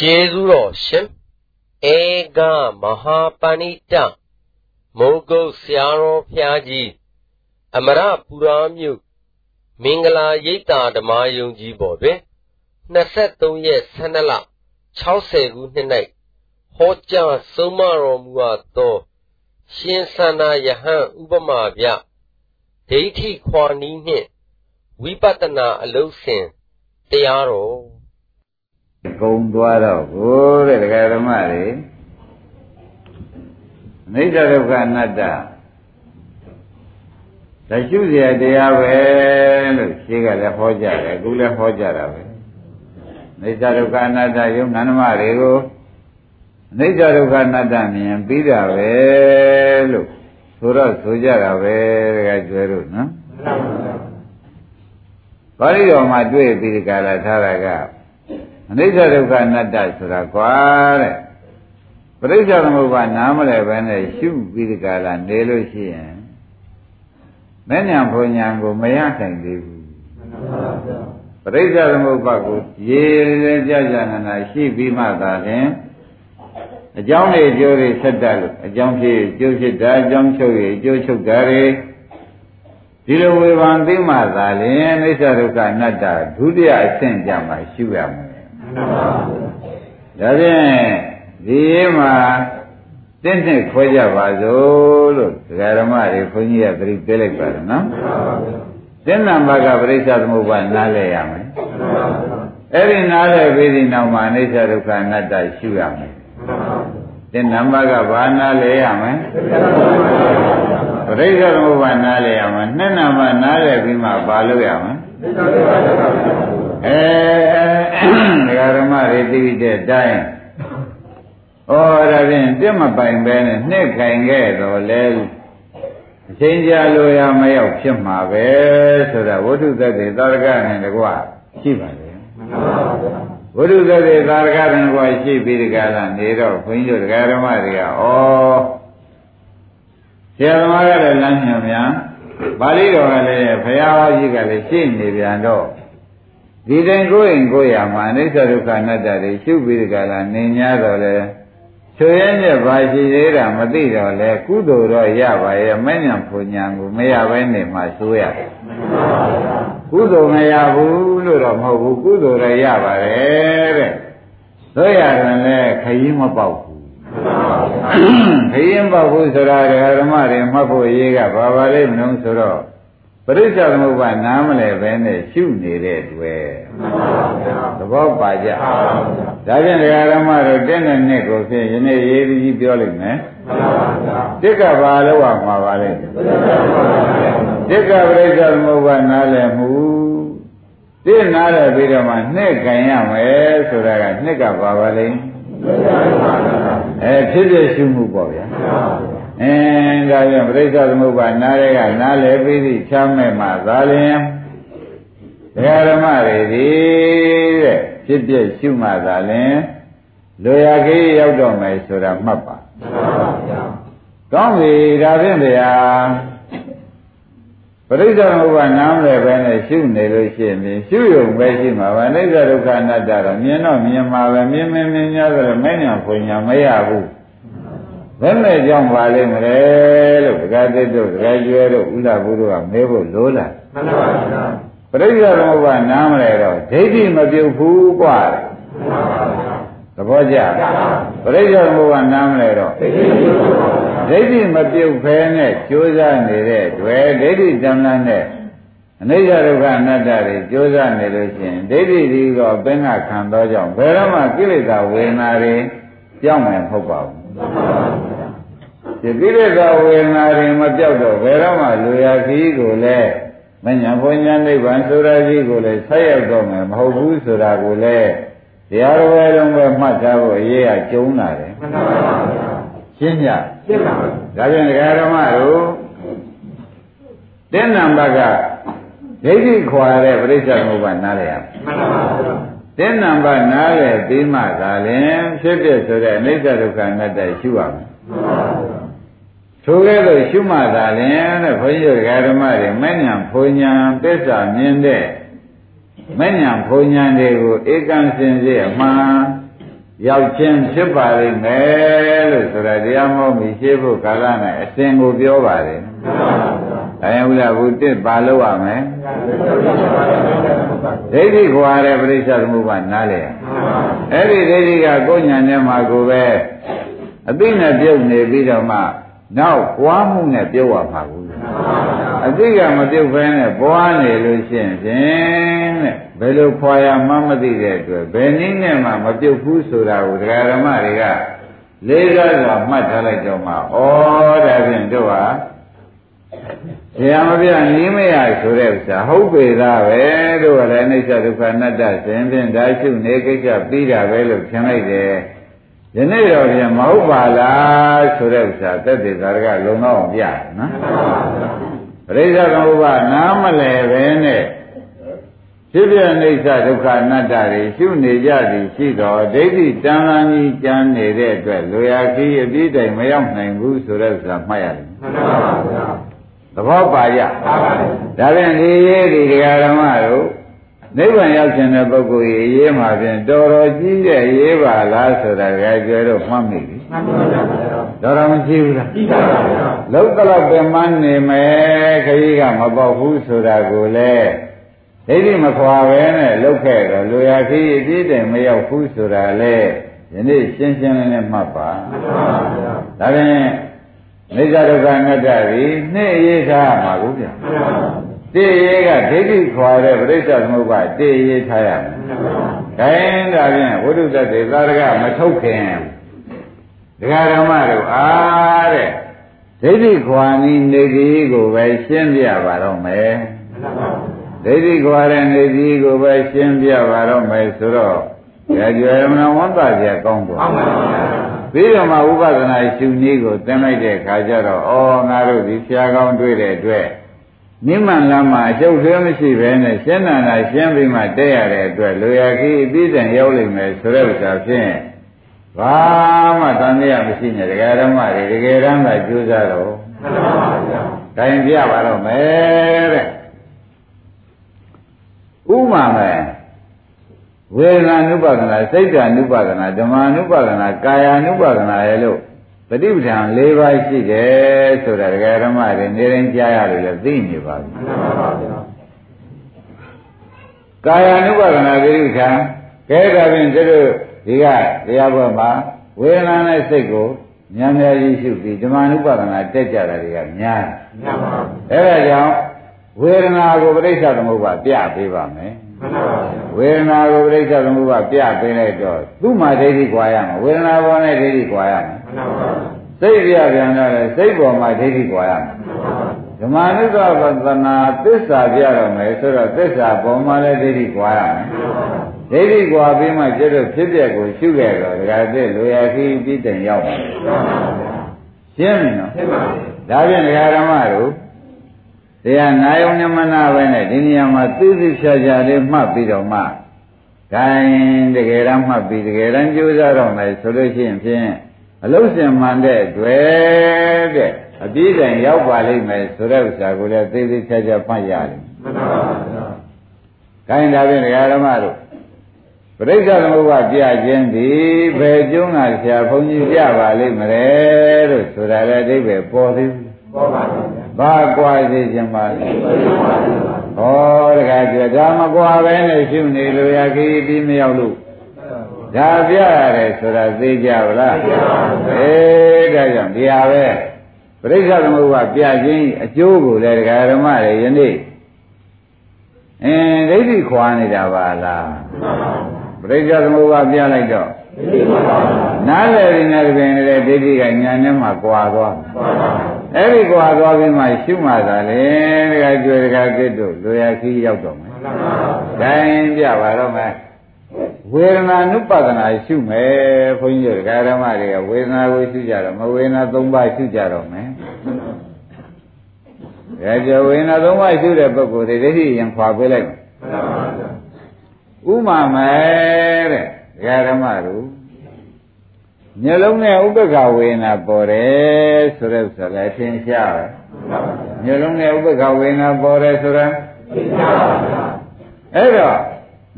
ကျေးဇူးတော်ရှင်ဧကမဟာပဏိတမိုးကုတ်ဆရာတော်ဖျားကြီးအမရပူရာမြို့မင်္ဂလာရိပ်သာဓမ္မယုံကြီးပေါ်တွင်23ရက်12လ60ခုနှစ်၌ဟောကြားဆုံးမတော်မူအပ်သော ရှင်သန္တာယဟန်ဥပမာပြဒိဋ္ဌိခွာနီးနှင့်ဝိပဿနာအလုံးစင်တရားတော် ကုံသွားတော့ဘိုးတဲ့ဒကာဓမ္မတွေအနိစ္စဒုက္ခအနတ္တတရှုเสียတရားပဲလို့ရှင်းကလည်းဟောကြတယ်အခုလည်းဟောကြတာပဲအနိစ္စဒုက္ခအနတ္တယုံနန္ဒမတွေကိုအနိစ္စဒုက္ခအနတ္တမြင်ပြီးတာပဲလို့ဆိုတော့ဆိုကြတာပဲတကယ်ကျွဲလို့နော်ပါဠိတော်မှာတွေ့ပြီးဒီကလာထားတာက အနိစ္စဒုက္ခအနတ္တဆိုတာကွာတဲ့ပရိစ္ဆေသမုပ္ပါနားမလဲပဲနဲ့ရှုပြီးဒီကလာနေလို့ရှိရင်မဉ္ဇဉ်ဘုံညာကိုမရနိုင်သေးဘူးပရိစ္ဆေသမုပ္ပါကိုရေရေကြကြနာနာရှိပြီးမှသာလျှင်အကြောင်းတွေအကျိုးတွေဆက်တတ်လို့အကြောင်းဖြစ်အကျိုးဖြစ်တာအကြောင်းချုပ်ရအကျိုးချုပ်တာတွေဒီလိုဝေဖန်သိမှသာလျှင်အိစ္ဆဒုက္ခအနတ္တဒုတိယအဆင့်ကြမှာရှုရမယ် ဒါဖြင့်ဒီမှာတင့်နဲ့ခွဲကြပါစို့လို့ဒကာဓမ္မတွေခွန်ကြီးကသတိပေးလိုက်ပါတယ်နော်တင့်နံပါတ်ကပရိစ္ဆသမုပ္ပါနားလဲရမယ်အဲ့ဒီနားလဲပြီးဒီနောက်မှာအိစ္ဆဒုက္ခအနတ္တရှုရမယ်တဲ့နံပါတ်ကဘာနာလဲရမလဲပရိစ္ဆေသမုပ္ပါနားလဲရမယ်နှစ်နံပါတ်နားလဲပြီးမှဘာလုပ်ရမလဲ အဲဒကာဓမ္မတွေသိတဲ့တိုင်းဩဒါဖြင့်တက်မပိုင်ပဲနဲ့နှစ်ခိုင်ခဲ့တော့လဲအချိန်ကြာလိုရမရောက်ဖြစ်မှာပဲဆိုတာဝိတုသက်တွေသာရကနဲ့တကွာရှိပါလေမှန်ပါပါဝိရုသတိသာရကတန်ကွာရှိပြီးဒီကလာနေတော့ခွင်းတို့ဒကာဓမ္မတွေကဩဆရာသမားကလည်းလမ်းညွှန်များပါဠိတော်ကလည်းဘုရားဟောကြီးကလည်းရှင်းနေပြန်တော့ ဒီတိုင်းကိုယ်ရင်ကိုယ်ရမှာအိဋ္ဌဒုက္ခအနတ္တတွေရှုပြီးဒီကလာနေ냐တော့လေချွေရဲနဲ့ဘာရှိသေးတာမသိတော့လေကုသိုလ်တော့ရပါရဲ့မဉ္ဇဉ်ဖွညာကိုမရဘဲနေမှဆိုးရတယ်ကုသိုလ်မရဘူးလို့တော့မဟုတ်ဘူးကုသိုလ်လည်းရပါတယ်တဲ့တို့ရတယ်လေခရီးမပေါက်ဘူးခရီးမပေါက်ဘူးဆိုတာဓမ္မတွေမှတ်ဖို့ရေးကဘာပါလိမ့်မလို့ဆိုတော့ ပရိစ္ဆေသမုပ္ပါနားမလဲပဲနဲ့ရှုနေတဲ့တွေ့သဘောပါကြဒါဖြင့်ဓမ္မတို့တဲ့နဲ့နဲ့ကိုဖြင့်ယနေ့ရေးပြီးပြောလိုက်မယ်တစ်ကဘာလို့ဝမှာပါလဲတစ်ကပရိစ္ဆေသမုပ္ပါနားလဲမှုတစ်နားလဲပြီးတော့မှနှစ်ခံရမယ်ဆိုတာကနှစ်ကဘာပါလဲအဲဖြစ်ဖြစ်ရှုမှုပေါ့ဗျာ အင်းဒါပြန်ပြိဿသမုပ္ပါနားရဲကနားလဲပြီးသည့်ချမ်းမဲ့မှာသာလျင်ဒကာဓမ္မတွေဒီတဲ့ဖြစ်ဖြစ်ရှုမှသာလျင်လူရခေးရောက်တော့မယ်ဆိုတာမှတ်ပါမှန်ပါဗျာကောင်းပြီဒါဖြင့်ဗျာပရိစ္ဆေသမုပ္ပါနားမလဲပဲနဲ့ရှုနေလို့ရှိရင်ရှုရုံပဲရှိမှာပါအိဋ္ဌဒုက္ခအနတ္တတော့မြင်တော့မြင်မှာပဲမြင်မြင်မြင်များဆိုတော့မညာဖွညာမရဘူး ဘယ်နဲ့ကြောင့်ပါလိမ့်မလဲလို့ဒကာသစ်တို့ဒကာကျွဲတို့ဥလာဘုတို့ကမေးဖို့လိုလားမှန်ပါပါပရိစ္ဆေသမုပ္ပါနားမလဲတော့ဒိဋ္ဌိမပြုတ်ဘူးกว่าမှန်ပါပါသဘောကျပရိစ္ဆေသမုပ္ပါနားမလဲတော့ဒိဋ္ဌိမပြုတ်ဘူးဒိဋ္ဌိမပြုတ်ဖဲနဲ့ကြိုးစားနေတဲ့တွေ့ဒိဋ္ဌိဇံလန်းနဲ့အနိစ္စဒုက္ခအနတ္တတွေကြိုးစားနေလို့ရှိရင်ဒိဋ္ဌိဒီတော့ပင်ကခံသောကြောင့်ဘယ်တော့မှကိလေသာဝေဒနာတွေကြောက်မယ်မဟုတ်ပါဘူး ဒီကိလေသာဝေဒနာတွေမပြောက်တော့ဘယ်တော့မှလူရခီးကိုလည်းမညာဘုံညာနိဗ္ဗာန်ဆိုတာကြီးကိုလည်းဆက်ရောက်တော့မယ်မဟုတ်ဘူးဆိုတာကိုလည်းတရားတော်ပဲလုံးပဲမှတ်ထားဖို့အရေးအကျုံးလာတယ်မှန်ပါပါရှင်းကြရှင်းပါဘူးဒါပြန်ဒကာဓမ္မတို့တင်းနံပါတ်ကဒိဋ္ဌိခွာတဲ့ပြိဿသမုပ္ပါနားလေရမှန်ပါပါ တင်းနံပါတ်နားလေပြီးမှသာလင်ဖြစ်ဖြစ်ဆိုတဲ့အနိစ္စဒုက္ခအနတ္တရှုရမယ်မှန်ပါပါထိုကဲ့သို့ရှုမှသာလင်တဲ့ဘုန်းကြီးတို့ဓမ္မတွေမဉ္ဇဉ်ဘုံညာသစ္စာမြင်တဲ့မဉ္ဇဉ်ဘုံညာတွေကိုဧကံစင်စေအမှန်ရောက်ချင်းဖြစ်ပါလိမ့်မယ်လို့ဆိုတာတရားမောမီရှင်းဖို့ကာလနဲ့အစဉ်ကိုပြောပါတယ်။ဒါရင်ဥလာဘုတစ်ပါလို့ရမယ်။ ဒိဋ္ဌိခွာတဲ့ပြိဿသမုပ္ပါနားလေ။အဲ့ဒီဒိဋ္ဌိကကိုယ်ညာနဲ့မှကိုပဲအသိနဲ့ပြုတ်နေပြီးတော့မှနောက်ပွားမှုနဲ့ပြုတ်ရမှာဘူးအသိကမပြုတ်ဘဲနဲ့ပွားနေလို့ရှိရင်ဖြင့်တဲ့ဘယ်လိုခွာရမှမသိတဲ့အတွက်ဘယ်နည်းနဲ့မှမပြုတ်ဘူးဆိုတာကိုဒကာဓမ္မတွေကလေးစားစွာမှတ်ထားလိုက်တော့မှဩဒါဖြင့်တို့ဟာ ဆရာမပြနီးမရဆိုတဲ့ဥစ္စာဟုတ်ပေသားပဲတို့ကလည်းအိဋ္ဌဒုက္ခအနတ္တရှင်ဖြင့်ဒါရှုနေကိစ္စပြီးတာပဲလို့ထင်လိုက်တယ်ယနေ့တော့ပြန်မဟုတ်ပါလားဆိုတဲ့ဥစ္စာတက်တဲ့သာရကလုံတော့အောင်ပြတယ်နော်ပရိစ္ဆေသမုပ္ပါနားမလဲပဲနဲ့ဖြစ်ပြအိဋ္ဌဒုက္ခအနတ္တတွေရှုနေကြသည်ရှိတော်ဒိဋ္ဌိတန်လန်းကြီးကြမ်းနေတဲ့အတွက်လူရခီးအပြည့်တိုင်မရောက်နိုင်ဘူးဆိုတဲ့ဥစ္စာမှတ်ရတယ်မှန်ပါဗျာ သဘောပါကြပါပါဒါဖြင့်ဒီရေးဒီဓမ္မတို့နိဗ္ဗာန်ရောက်ခြင်းတဲ့ပုဂ္ဂိုလ်ကြီးရေးမှာဖြင့်တော်တော်ကြီးတဲ့ရေးပါလားဆိုတာကြကြွယ်တော့မှတ်မိပြီမှန်ပါဗျာတော်တော်မရှိဘူးလားရှိပါပါဗျာလောက်တော့ပင်မနေမယ်ခကြီးကမပေါက်ဘူးဆိုတာကိုလည်းဒိဋ္ဌိမခွာပဲနဲ့လောက်ခဲ့တော့လူရခီးအပြည့်တိုင်မရောက်ဘူးဆိုတာလေယနေ့ရှင်းရှင်းလင်းလင်းမှတ်ပါမှန်ပါဗျာဒါဖြင့် မိစ္ဆာဒုက္ခအနတ္တကြီးနှစ်ရေးထားမှာကိုဗျာမှန်ပါဗျာတေရေးကဒိဋ္ဌိခွာတဲ့ပြိဿသမုပ္ပါတေရေးထားရမယ်။ခိုင်းဒါဖြင့်ဝိတုတ္တေသာရကမထုတ်ခင်ဒကာဓမ္မတို့အားတဲ့ဒိဋ္ဌိခွာနီးနေကြီးကိုပဲရှင်းပြပါတော့မယ်။ဒိဋ္ဌိခွာတဲ့နေကြီးကိုပဲရှင်းပြပါတော့မယ်ဆိုတော့ကြွယ်မနာဝန္တာကြကောင်းသွား။ပြီး တော့မှဥပဒနာရှုနည်းကိုသင်လိုက်တဲ့အခါကျတော့ဩငါတို့ဒီဆရာကောင်းတွေ့တဲ့အတွက်နိမန်လမ်းမှာအကျုပ်သေးမရှိပဲနဲ့ရှင်းနာတာရှင်းပြီးမှတဲ့ရတဲ့အတွက်လူရခီးအပြီးတန်ရောက်လိမ့်မယ်ဆိုတဲ့ဥစ္စာဖြင့်ဘာမှတန်တရားမရှိနဲ့ဒကာဓမ္မတွေတကယ်တမ်းသာကြိုးစားတော့မှန်ပါဗျာ။တိုင်ပြပါတော့မယ်တဲ့။ဥမာမဲ့ ဝေဒနာနုပါဒနာစိတ်ဓာနုပါဒနာဓမ္မနုပါဒနာကာယနုပါဒနာရဲ့လို့ပฏิပဒံ၄ပါးရှိတယ်ဆိုတာဒကာဓမ္မတွေနေရင်ကြားရလို့လည်းသိနေပါပြီမှန်ပါပါဗျာကာယ ानु ပါဒနာပฏิပဒံကဲဒါဖြင့်တို့ဒီကတရားဘုရားမှာဝေဒနာနဲ့စိတ်ကိုဉာဏ်များကြီးရှုပြီးဓမ္မ ानु ပါဒနာတက်ကြတာတွေကများမှန်ပါပါအဲဒါကြောင့်ဝေဒနာကိုပြိဿသမုပ္ပါပြပေးပါမယ်မှန်ပါပါ ဝေဒနာကိုပြိဿသမုပ္ပါပြပေးလိုက်တော့သူ့မှာဒိဋ္ဌိကွာရမှာဝေဒနာပေါ်နဲ့ဒိဋ္ဌိကွာရမှာမှန်ပါပါစိတ်ပြပြန်တော့လေစိတ်ပေါ်မှာဒိဋ္ဌိကွာရမှာဓမ္မနုသပသနာသစ္စာပြတော့မယ်ဆိုတော့သစ္စာပေါ်မှာလည်းဒိဋ္ဌိကွာရမယ်ဒိဋ္ဌိကွာပြီးမှကျတော့ဖြစ်ပျက်ကိုရှုခဲ့တော့ဒကာတဲ့လူရခီးပြီးတိုင်ရောက်ပါရှင်းပြီနော်ရှင်းပါပြီဒါဖြင့်ဒကာဓမ္မတို့ တရားနာယုံညမနာပဲနဲ့ဒီနေရာမှာသိသိချာချာလေးမှတ်ပြီးတော့မှဂိုင်းတကယ်တမ်းမှတ်ပြီးတကယ်တမ်းကြိုးစားတော့မယ်ဆိုလို့ရှိရင်ဖြင့်အလုံးစင်မှန်တဲ့တွေ့တဲ့အပြည့်တိုင်ရောက်ပါလိမ့်မယ်ဆိုတဲ့ဥစ္စာကိုလည်းသိသိချာချာမှတ်ရတယ်မှန်ပါပါဘုရားဂိုင်းဒါဖြင့်ဒကာဓမ္မတို့ပရိစ္ဆေသမုပ္ပါပြခြင်းဒီဘယ်ကျုံးကဆရာဘုန်းကြီးပြပါလိမ့်မလဲလို့ဆိုတာလည်းအဓိပ္ပာယ်ပေါ်သေးဘူးပေါ်ပါဘူး ဘာကွာစေခြင်းပါလဲဟောတခါကျဒါမကွာပဲနဲ့ရှုနေလို့ရခီးပြီးမရောက်လို့ဒါပြရတယ်ဆိုတာသိကြပါလားအေးဒါကြောင့်ဒီဟာပဲပရိစ္ဆေသမုပ္ပါပြခြင်းအကျိုးကိုလည်းဒကာဓမ္မတွေယနေ့အင်းဒိဋ္ဌိခွာနေတာပါလားပရိစ္ဆေသမုပ္ပါပြလိုက်တော့ နားလည်နေတဲ့တွင်လည်းဒိဋ္ဌိကညာနဲ့မှကွာသွားအဲ့ဒီကွာသွားပြီးမှရှုမှသာလေတခါကျွေတခါကစ်တို့လူရခီးရောက်တော့မယ်။ဒါရင်ပြပါတော့မယ်။ဝေဒနာနုပဒနာရှုမယ်ဘုန်းကြီးတို့ဓမ္မတွေကဝေဒနာကိုရှုကြတော့မဝေဒနာ၃ပါးရှုကြတော့မယ်။ဒါကြောင့်ဝေဒနာ၃ပါးရှုတဲ့ပုဂ္ဂိုလ်တွေဒိဋ္ဌိရင်ခွာပေးလိုက်မယ်။ဥမာမယ်တဲ့ ဓမ္မတို့မျက်လုံးနဲ့ဥပ္ပခဝေနာပေါ်တယ်ဆိုတဲ့ဥစ္စာလည်းသင်ရှားပဲမျက်လုံးနဲ့ဥပ္ပခဝေနာပေါ်တယ်ဆိုတာသင်ရှားပါဗျာအဲ့တော့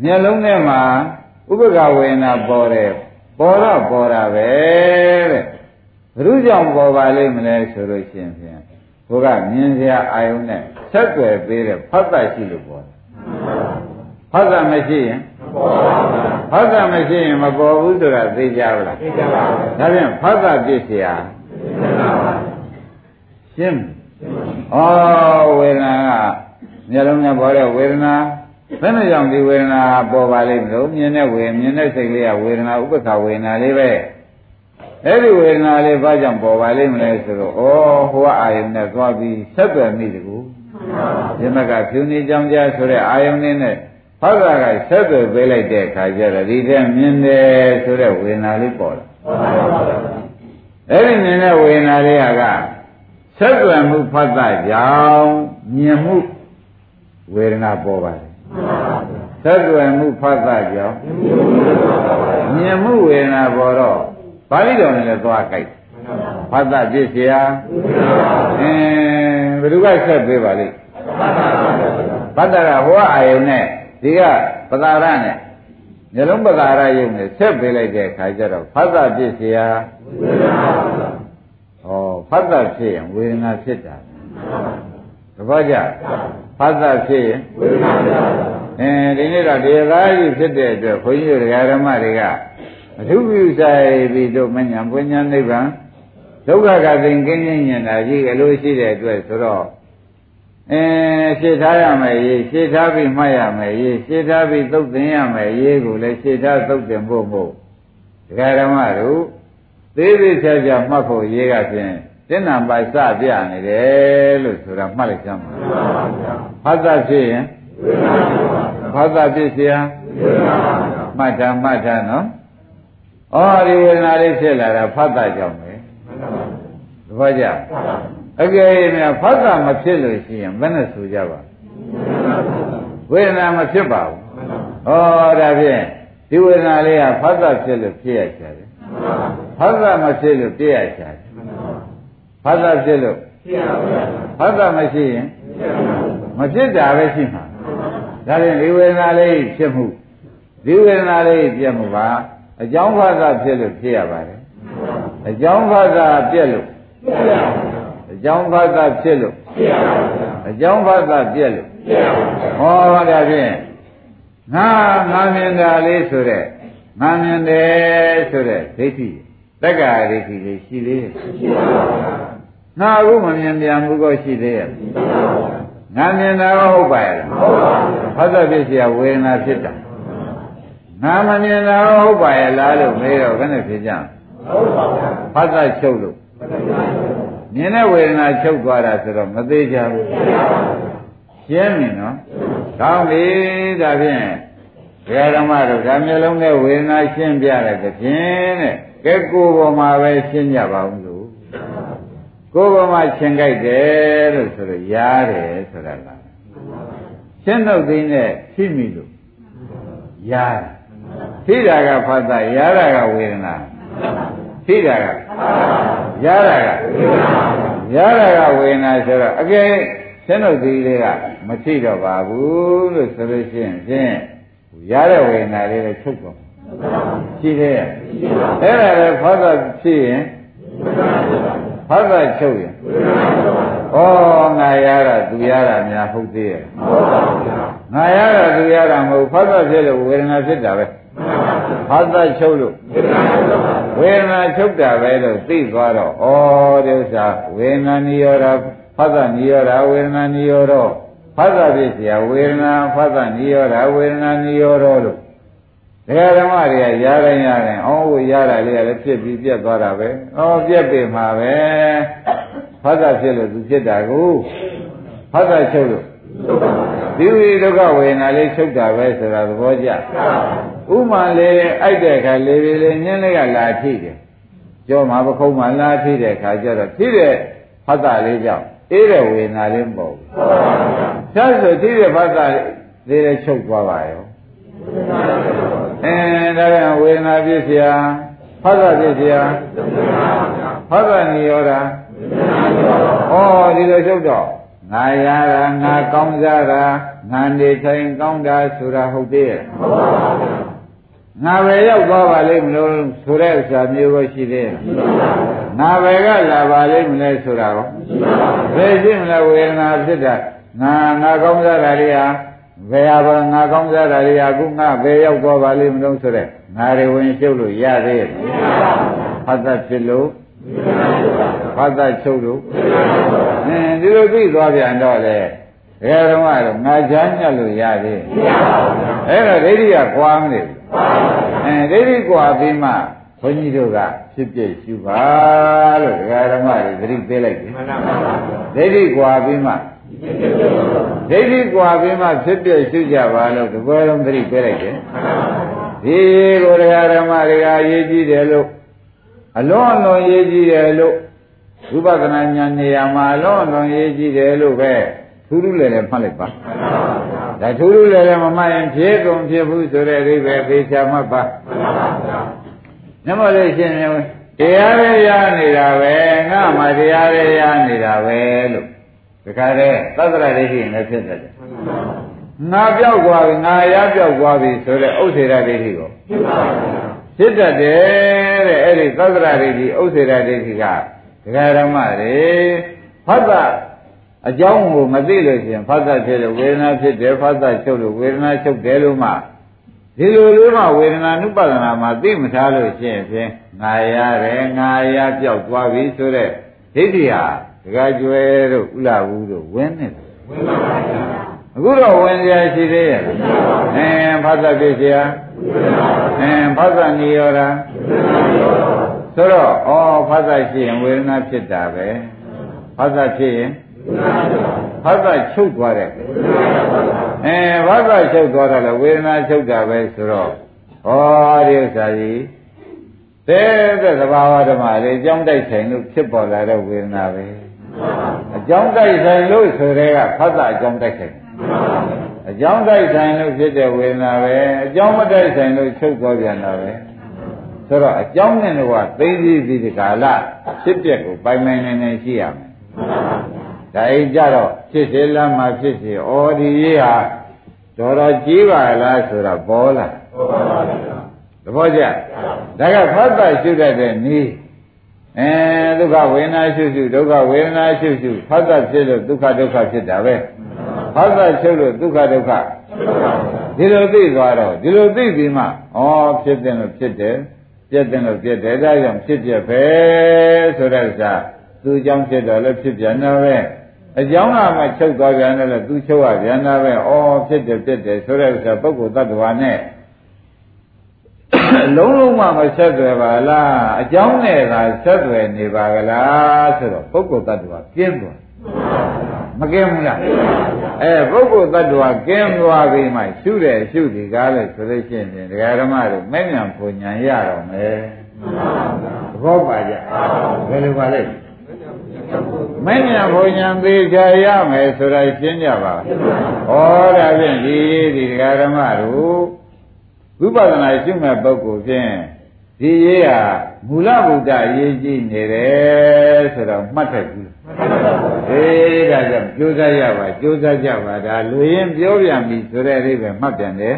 မျက်လုံးထဲမှာဥပ္ပခဝေနာပေါ်တယ်ပေါ်တော့ပေါ်တာပဲတဲ့ဘုရုကြောင့်ပေါ်ပါလိမ့်မလဲဆိုလို့ရှိရင်ဖြင့်ဘုကမြင်စရာအာယုံနဲ့ဆက်ွယ်ပေးတဲ့ဖတ်တရှိလို့ပေါ်တယ်ဖတ်တမရှိရင် ဖတ်တာမရှိရင်မပေါ်ဘူးဆိုတာသိကြပါလားသိကြပါဘူးဒါပြန်ဖတ်တာပြည့်စရာရှင်းဩဝေဒနာကမျက်လုံးနဲ့ပေါ်တဲ့ဝေဒနာဘယ်နဲ့ကြောင့်ဒီဝေဒနာပေါ်ပါလိမ့်မလို့မြင်တဲ့ဝေမြင်တဲ့စိတ်လေးကဝေဒနာဥပ္ပခဝေဒနာလေးပဲအဲ့ဒီဝေဒနာလေးဘာကြောင့်ပေါ်ပါလိမ့်မလဲဆိုတော့ဩဟိုကအာယုန်နဲ့သွားပြီးဆက်သွယ်မိတကူယမကဖြူနေကြောင်ကြားဆိုတဲ့အာယုန်နဲ့ ဖတ်တာကဆက်သွယ်ပေးလိုက်တဲ့အခါကျတော့ဒီထက်မြင်တယ်ဆိုတဲ့ဝေဒနာလေးပေါ်လာအဲ့ဒီမြင်တဲ့ဝေဒနာလေးကဆက်သွယ်မှုဖတ်တာကြောင့်မြင်မှုဝေဒနာပေါ်ပါတယ်ဆက်သွယ်မှုဖတ်တာကြောင့်မြင်မှုဝေဒနာပေါ်တော့ပါဠိတော်နဲ့လည်းသွားကြိုက်ဖတ်တာပြည့်စရာအင်းဘယ်သူကဆက်ပေးပါလိမ့်ဖတ်တာကဟောအာယုန်နဲ့ ဒီကပသာရနဲ့မျိုးလုံးပသာရယုံနဲ့ဆက်ပေးလိုက်တဲ့အခါကျတော့ဖတ်တာဖြစ်เสียဩဖတ်တာဖြစ်ရင်ဝေဒနာဖြစ်တာတပည့်ကြဖတ်တာဖြစ်ရင်ဝေဒနာဖြစ်တာအဲဒီနေ့တော့တရားကြီးဖြစ်တဲ့အတွက်ခွန်ကြီးတို့ဓမ္မတွေကအထုပြုဆိုင်ပြီးတို့မညာပွညာနိဗ္ဗာန်ဒုက္ခကသိင်ကင်းခြင်းညင်တာကြီးအလိုရှိတဲ့အတွက်ဆိုတော့ အဲရှင်းထားရမယ်ရေးရှင်းထားပြီးမှတ်ရမယ်ရေးရှင်းထားပြီးသုတ်သင်ရမယ်ရေးကိုလည်းရှင်းထားသုတ်သင်ဖို့မို့ဒကာဓမ္မတို့သေးသေးချာချာမှတ်ဖို့ရေးကဖြင့်သင်္နံပါစပြနေတယ်လို့ဆိုတာမှတ်လိုက်ကြမှာဖတ်တာဖြစ်ရင်ဖတ်တာဖြစ်เสียမှတ်တာမှတ်တာနော်ဩဒီဝေဒနာလေးဖြစ်လာတာဖတ်တာကြောင့်ပဲသဘောကျ အကယ်၍များဖတ်တာမဖြစ်လို့ရှိရင်ဘယ်နဲ့ဆိုကြပါဝေဒနာမဖြစ်ပါဘူးဩဒါဖြင့်ဒီဝေဒနာလေးကဖတ်တာဖြစ်လို့ဖြစ်ရချာတယ်ဖတ်တာမဖြစ်လို့ပြည့်ရချာတယ်ဖတ်တာဖြစ်လို့ဖတ်တာမရှိရင်မဖြစ်တာပဲရှိမှာဒါဖြင့်ဒီဝေဒနာလေးဖြစ်မှုဒီဝေဒနာလေးပြတ်မှုကအကြောင်းဘာသာဖြစ်လို့ဖြစ်ရပါတယ်အကြောင်းဘာသာပြက်လို့ အကြောင်းဘာသာဖြစ်လို့အကြောင်းဘာသာပြက်လို့ဟောဒါဖြင့်ငါငါမြင်တာလေးဆိုတဲ့ငါမြင်တယ်ဆိုတဲ့ဒိဋ္ဌိတက္ကရာဒိဋ္ဌိလေးရှိသေးရဲ့ငါအခုမမြင်ပြန်ဘူးကောရှိသေးရဲ့ငါမြင်တာဟုတ်ပါရဲ့ဟုတ်ပါဘူးဖတ်တဲ့ဖြစ်เสียဝေဒနာဖြစ်တာငါမမြင်တာဟုတ်ပါရဲ့လားလို့မေးတော့ဘယ်နဲ့ဖြစ်ကြဟုတ်ပါဘူးဖတ်တာချုပ်လို့မြ င်တဲ့ဝေဒနာချုပ်သွားတာဆိုတော့မသေးကြဘူးရှင်းပြီနော်ကောင်းပြီဒါဖြင့်ဘုရားဓမ္မတို့ဓမ္မလုံးနဲ့ဝေဒနာရှင်းပြတဲ့ဖြင့်တဲ့ကဲကိုယ်ပေါ်မှာပဲရှင်းကြပါဦးလို့ကိုယ်ပေါ်မှာရှင်းကြိုက်တယ်လို့ဆိုတော့ရားတယ်ဆိုတာလားရှင်းတော့သိနဲ့ရှိမိလို့ရားထိတာကဖတ်တာရားတာကဝေဒနာ ထိတာကရားတာကရားတာကဝေဒနာဆိုတော့အကယ်ရှင်းတော့ဒီလေးကမထိတော့ပါဘူးလို့ဆိုလို့ရှိရင်ဖြင့်ရတဲ့ဝေဒနာလေးလည်းချုပ်သွားရှိသေးရဲ့အဲ့ဒါလည်းဖတ်တာဖြစ်ရင်ဖတ်တာချုပ်ရင်ဩငါရတာသူရတာများဟုတ်သေးရဲ့ငါရတာသူရတာမဟုတ်ဖတ်တာဖြစ်လို့ဝေဒနာဖြစ်တာပဲဖ တ်တာချုပ်လို့ဝေဒနာချုပ်တာပဲလို့သိသွားတော့ဩဒီဥစ္စာဝေဒနာနိရောဓဖတ်တာနိရောဓဝေဒနာနိရောဓဖတ်တာဖြစ်เสียဝေဒနာဖတ်တာနိရောဓဝေဒနာနိရောဓလို့ဒကာဓမ္မတွေကရတိုင်းရတိုင်းအော်ဟိုရတာလေးကလည်းဖြစ်ပြီးပြတ်သွားတာပဲ။အော်ပြတ်ပြီမှာပဲ။ဖတ်တာဖြစ်လို့သူဖြစ်တာကိုဖတ်တာချုပ်လို့ ဒီဝိဒုက္ခဝေဒနာလေးချုပ်တာပဲဆိုတာသဘောကျဥမာလေးအိုက်တဲ့အခါလေးလေးလေးညင်းလေးကလာထိတယ်ကြောမှာပခုံးမှာလာထိတဲ့အခါကျတော့ထိတဲ့ဖတ်တာလေးကြောင့်အေးတဲ့ဝေဒနာလေးမဟုတ်ဘူးဆက်ဆိုထိတဲ့ဖတ်တာလေးလေးချုပ်သွားပါရောအဲဒါကဝေဒနာပြည့်စရာဖတ်တာပြည့်စရာဖတ်တာနေရောတာဩဒီလိုချုပ်တော့ ငါရတာငါကောင်းစားတာငါနေထိုင်ကောင်းတာဆိုတာဟုတ်သေးရဲ့ငါပဲရောက်သွားပါလိမ့်မလို့ဆိုတဲ့ဥစ္စာမျိုးကိုရှိသေးငါပဲကလာပါလိမ့်မလဲဆိုတာကိုဘယ်ရှိမလဲဝေဒနာဖြစ်တာငါငါကောင်းစားတာတွေဟာဘယ်ဟာငါကောင်းစားတာတွေဟာခုငါဘယ်ရောက်သွားပါလိမ့်မလို့ဆိုတဲ့ငါတွေဝင်ရှုပ်လို့ရသေးရဲ့ဖတ်သက်ဖြစ်လို့ ဖတ်သက်ချုပ်လို့အင်းဒီလိုသိသွားပြန်တော့လေဘယ်တော့မှတော့ငါချမ်းညက်လို့ရသေးအဲ့တော့ဒိဋ္ဌိကကွာမနေဘူးအဲဒိဋ္ဌိကွာပြီးမှဘုန်းကြီးတို့ကဖြစ်ဖြစ်ရှုပါလို့ဒကာဓမ္မတွေသတိပေးလိုက်တယ်ဒိဋ္ဌိကွာပြီးမှဒိဋ္ဌိကွာပြီးမှဖြစ်ဖြစ်ရှုကြပါလို့ဒီဘယ်လုံးသတိပေးလိုက်တယ်ဒီကိုဒကာဓမ္မတွေကရေးကြည့်တယ်လို့အလွန်အလွန်ရေးကြည့်တယ်လို့ ဝိပဿနာဉာဏ်နေရာမှာအလွန်အလွန်ရေးကြည့်တယ်လို့ပဲထူးထူးလည်းလည်းမှတ်လိုက်ပါဒါထူးထူးလည်းလည်းမမှတ်ရင်ဖြစ်ကုန်ဖြစ်ဘူးဆိုတဲ့အိဗယ်သေချာမှတ်ပါနမလို့ရှင်မျိုးတရားရရနေတာပဲငါမှတရားရရနေတာပဲလို့ဒီခါတည်းသတ္တရဒိဋ္ဌိနဲ့ဖြစ်တယ်ငါပြောက်သွားပြီငါရပြောက်သွားပြီဆိုတဲ့ဥစ္စေရဒိဋ္ဌိကိုဖြစ်တတ်တယ်တဲ့အဲ့ဒီသတ္တရဒိဋ္ဌိဥစ္စေရဒိဋ္ဌိက ဒကာဓမ္မတွေဖတ်တာအကြောင်းကိုမသိလို့ရှိရင်ဖတ်တာဖြစ်လို့ဝေဒနာဖြစ်တယ်ဖတ်တာချုပ်လို့ဝေဒနာချုပ်တယ်လို့မှဒီလိုလိုမှဝေဒနာနုပဒနာမှာသိမထားလို့ရှိရင်ဖြင့်ငါရတယ်ငါရပြောက်သွားပြီဆိုတဲ့ဒိဋ္ဌိဟာဒကာကျွဲတို့ဥလာဘူးတို့ဝင်းနေတယ်ဝင်းပါပါဗျာအခုတော့ဝင်ကြရှိသေးရဲ့အင်းဖတ်တာဖြစ်เสียအင်းဖတ်တာနိရောဓ ဆိုတော့ဩဖတ်တာရှိရင်ဝေဒနာဖြစ်တာပဲဖတ်တာဖြစ်ရင်ဖတ်တာချုပ်သွားတယ်အဲဖတ်တာချုပ်သွားတယ်လေဝေဒနာချုပ်တာပဲဆိုတော့ဩဒီဥစ္စာကြီးတဲ့တဲ့သဘာဝဓမ္မလေးအကြောင်းတိုက်ဆိုင်လို့ဖြစ်ပေါ်လာတဲ့ဝေဒနာပဲအကြောင်းတိုက်ဆိုင်လို့ဆိုတဲ့ကဖတ်တာအကြောင်းတိုက်ဆိုင်အကြောင်းတိုက်ဆိုင်လို့ဖြစ်တဲ့ဝေဒနာပဲအကြောင်းမတိုက်ဆိုင်လို့ချုပ်သွားပြန်တာပဲ ဆိုတော့အကြောင်းနဲ့တော့သိသိသိဒီကာလဖြစ်ပျက်ကိုပိုင်ပိုင်နိုင်နိုင်ရှိရမယ်ဒါအိကြတော့ဖြစ်စေလမ်းမှာဖြစ်စေဩဒီရေးဟာတော်တော်ကြီးပါလားဆိုတော့ပေါ်လာပေါ်ပါပါဗျာသဘောကျဒါကဖတ်တာရှုတတ်တဲ့နည်းအဲဒုက္ခဝေဒနာရှုရှုဒုက္ခဝေဒနာရှုရှုဖတ်တာဖြစ်လို့ဒုက္ခဒုက္ခဖြစ်တာပဲဖတ်တာရှုလို့ဒုက္ခဒုက္ခဒီလိုသိသွားတော့ဒီလိုသိပြီးမှဩဖြစ်တယ်လို့ဖြစ်တယ် ပြက်တယ်လို့ပြက်တယ်ဒါကြောင့်ဖြစ်ပြပဲဆိုတဲ့ဥစ္စာသူအကြောင်းဖြစ်တော့လည်းဖြစ်ပြန်တော့ပဲအကြောင်းကမှချုပ်သွားပြန်တယ်လို့သူချုပ်ရပြန်တာပဲဩဖြစ်တယ်ဖြစ်တယ်ဆိုတဲ့ဥစ္စာပုဂ္ဂိုလ်တ attva နဲ့လုံးလုံးမှမဆက်သွယ်ပါလားအကြောင်းနဲ့သာဆက်သွယ်နေပါကလားဆိုတော့ပုဂ္ဂိုလ်တ attva ကျင်းသွား မကင်းဘူးလားအဲပုဂ္ဂိုလ်တ attva ကင်းသွားပြီးမှရှုတယ်ရှုဒီကားလဲဆိုလို့ရှိရင်ဒကာဓမ္မတို့မဲ့ညာပူညာရတော့မယ်သဘောပါကြဘယ်လိုပါလဲမဉ္ဇဏ်ဘုံဉာဏ်သေးချာရမယ်ဆိုတာရှင်းကြပါဟောဒါဖြင့်ဒီဒီဒကာဓမ္မတို့ဝိပဿနာရှုမဲ့ပုဂ္ဂိုလ်ဖြင့်ဒီရေးဟာမူလဗုဒ္ဓရေးကြည့်နေတယ်ဆိုတော့မှတ်ထက်ဘူး အေးဒါကြောင့်ကြိုးစားရပါကြိုးစားကြပါဒါလူရင်းပြောပြန်ပြီဆိုတဲ့အိဗယ်မှတ်ပြန်တယ်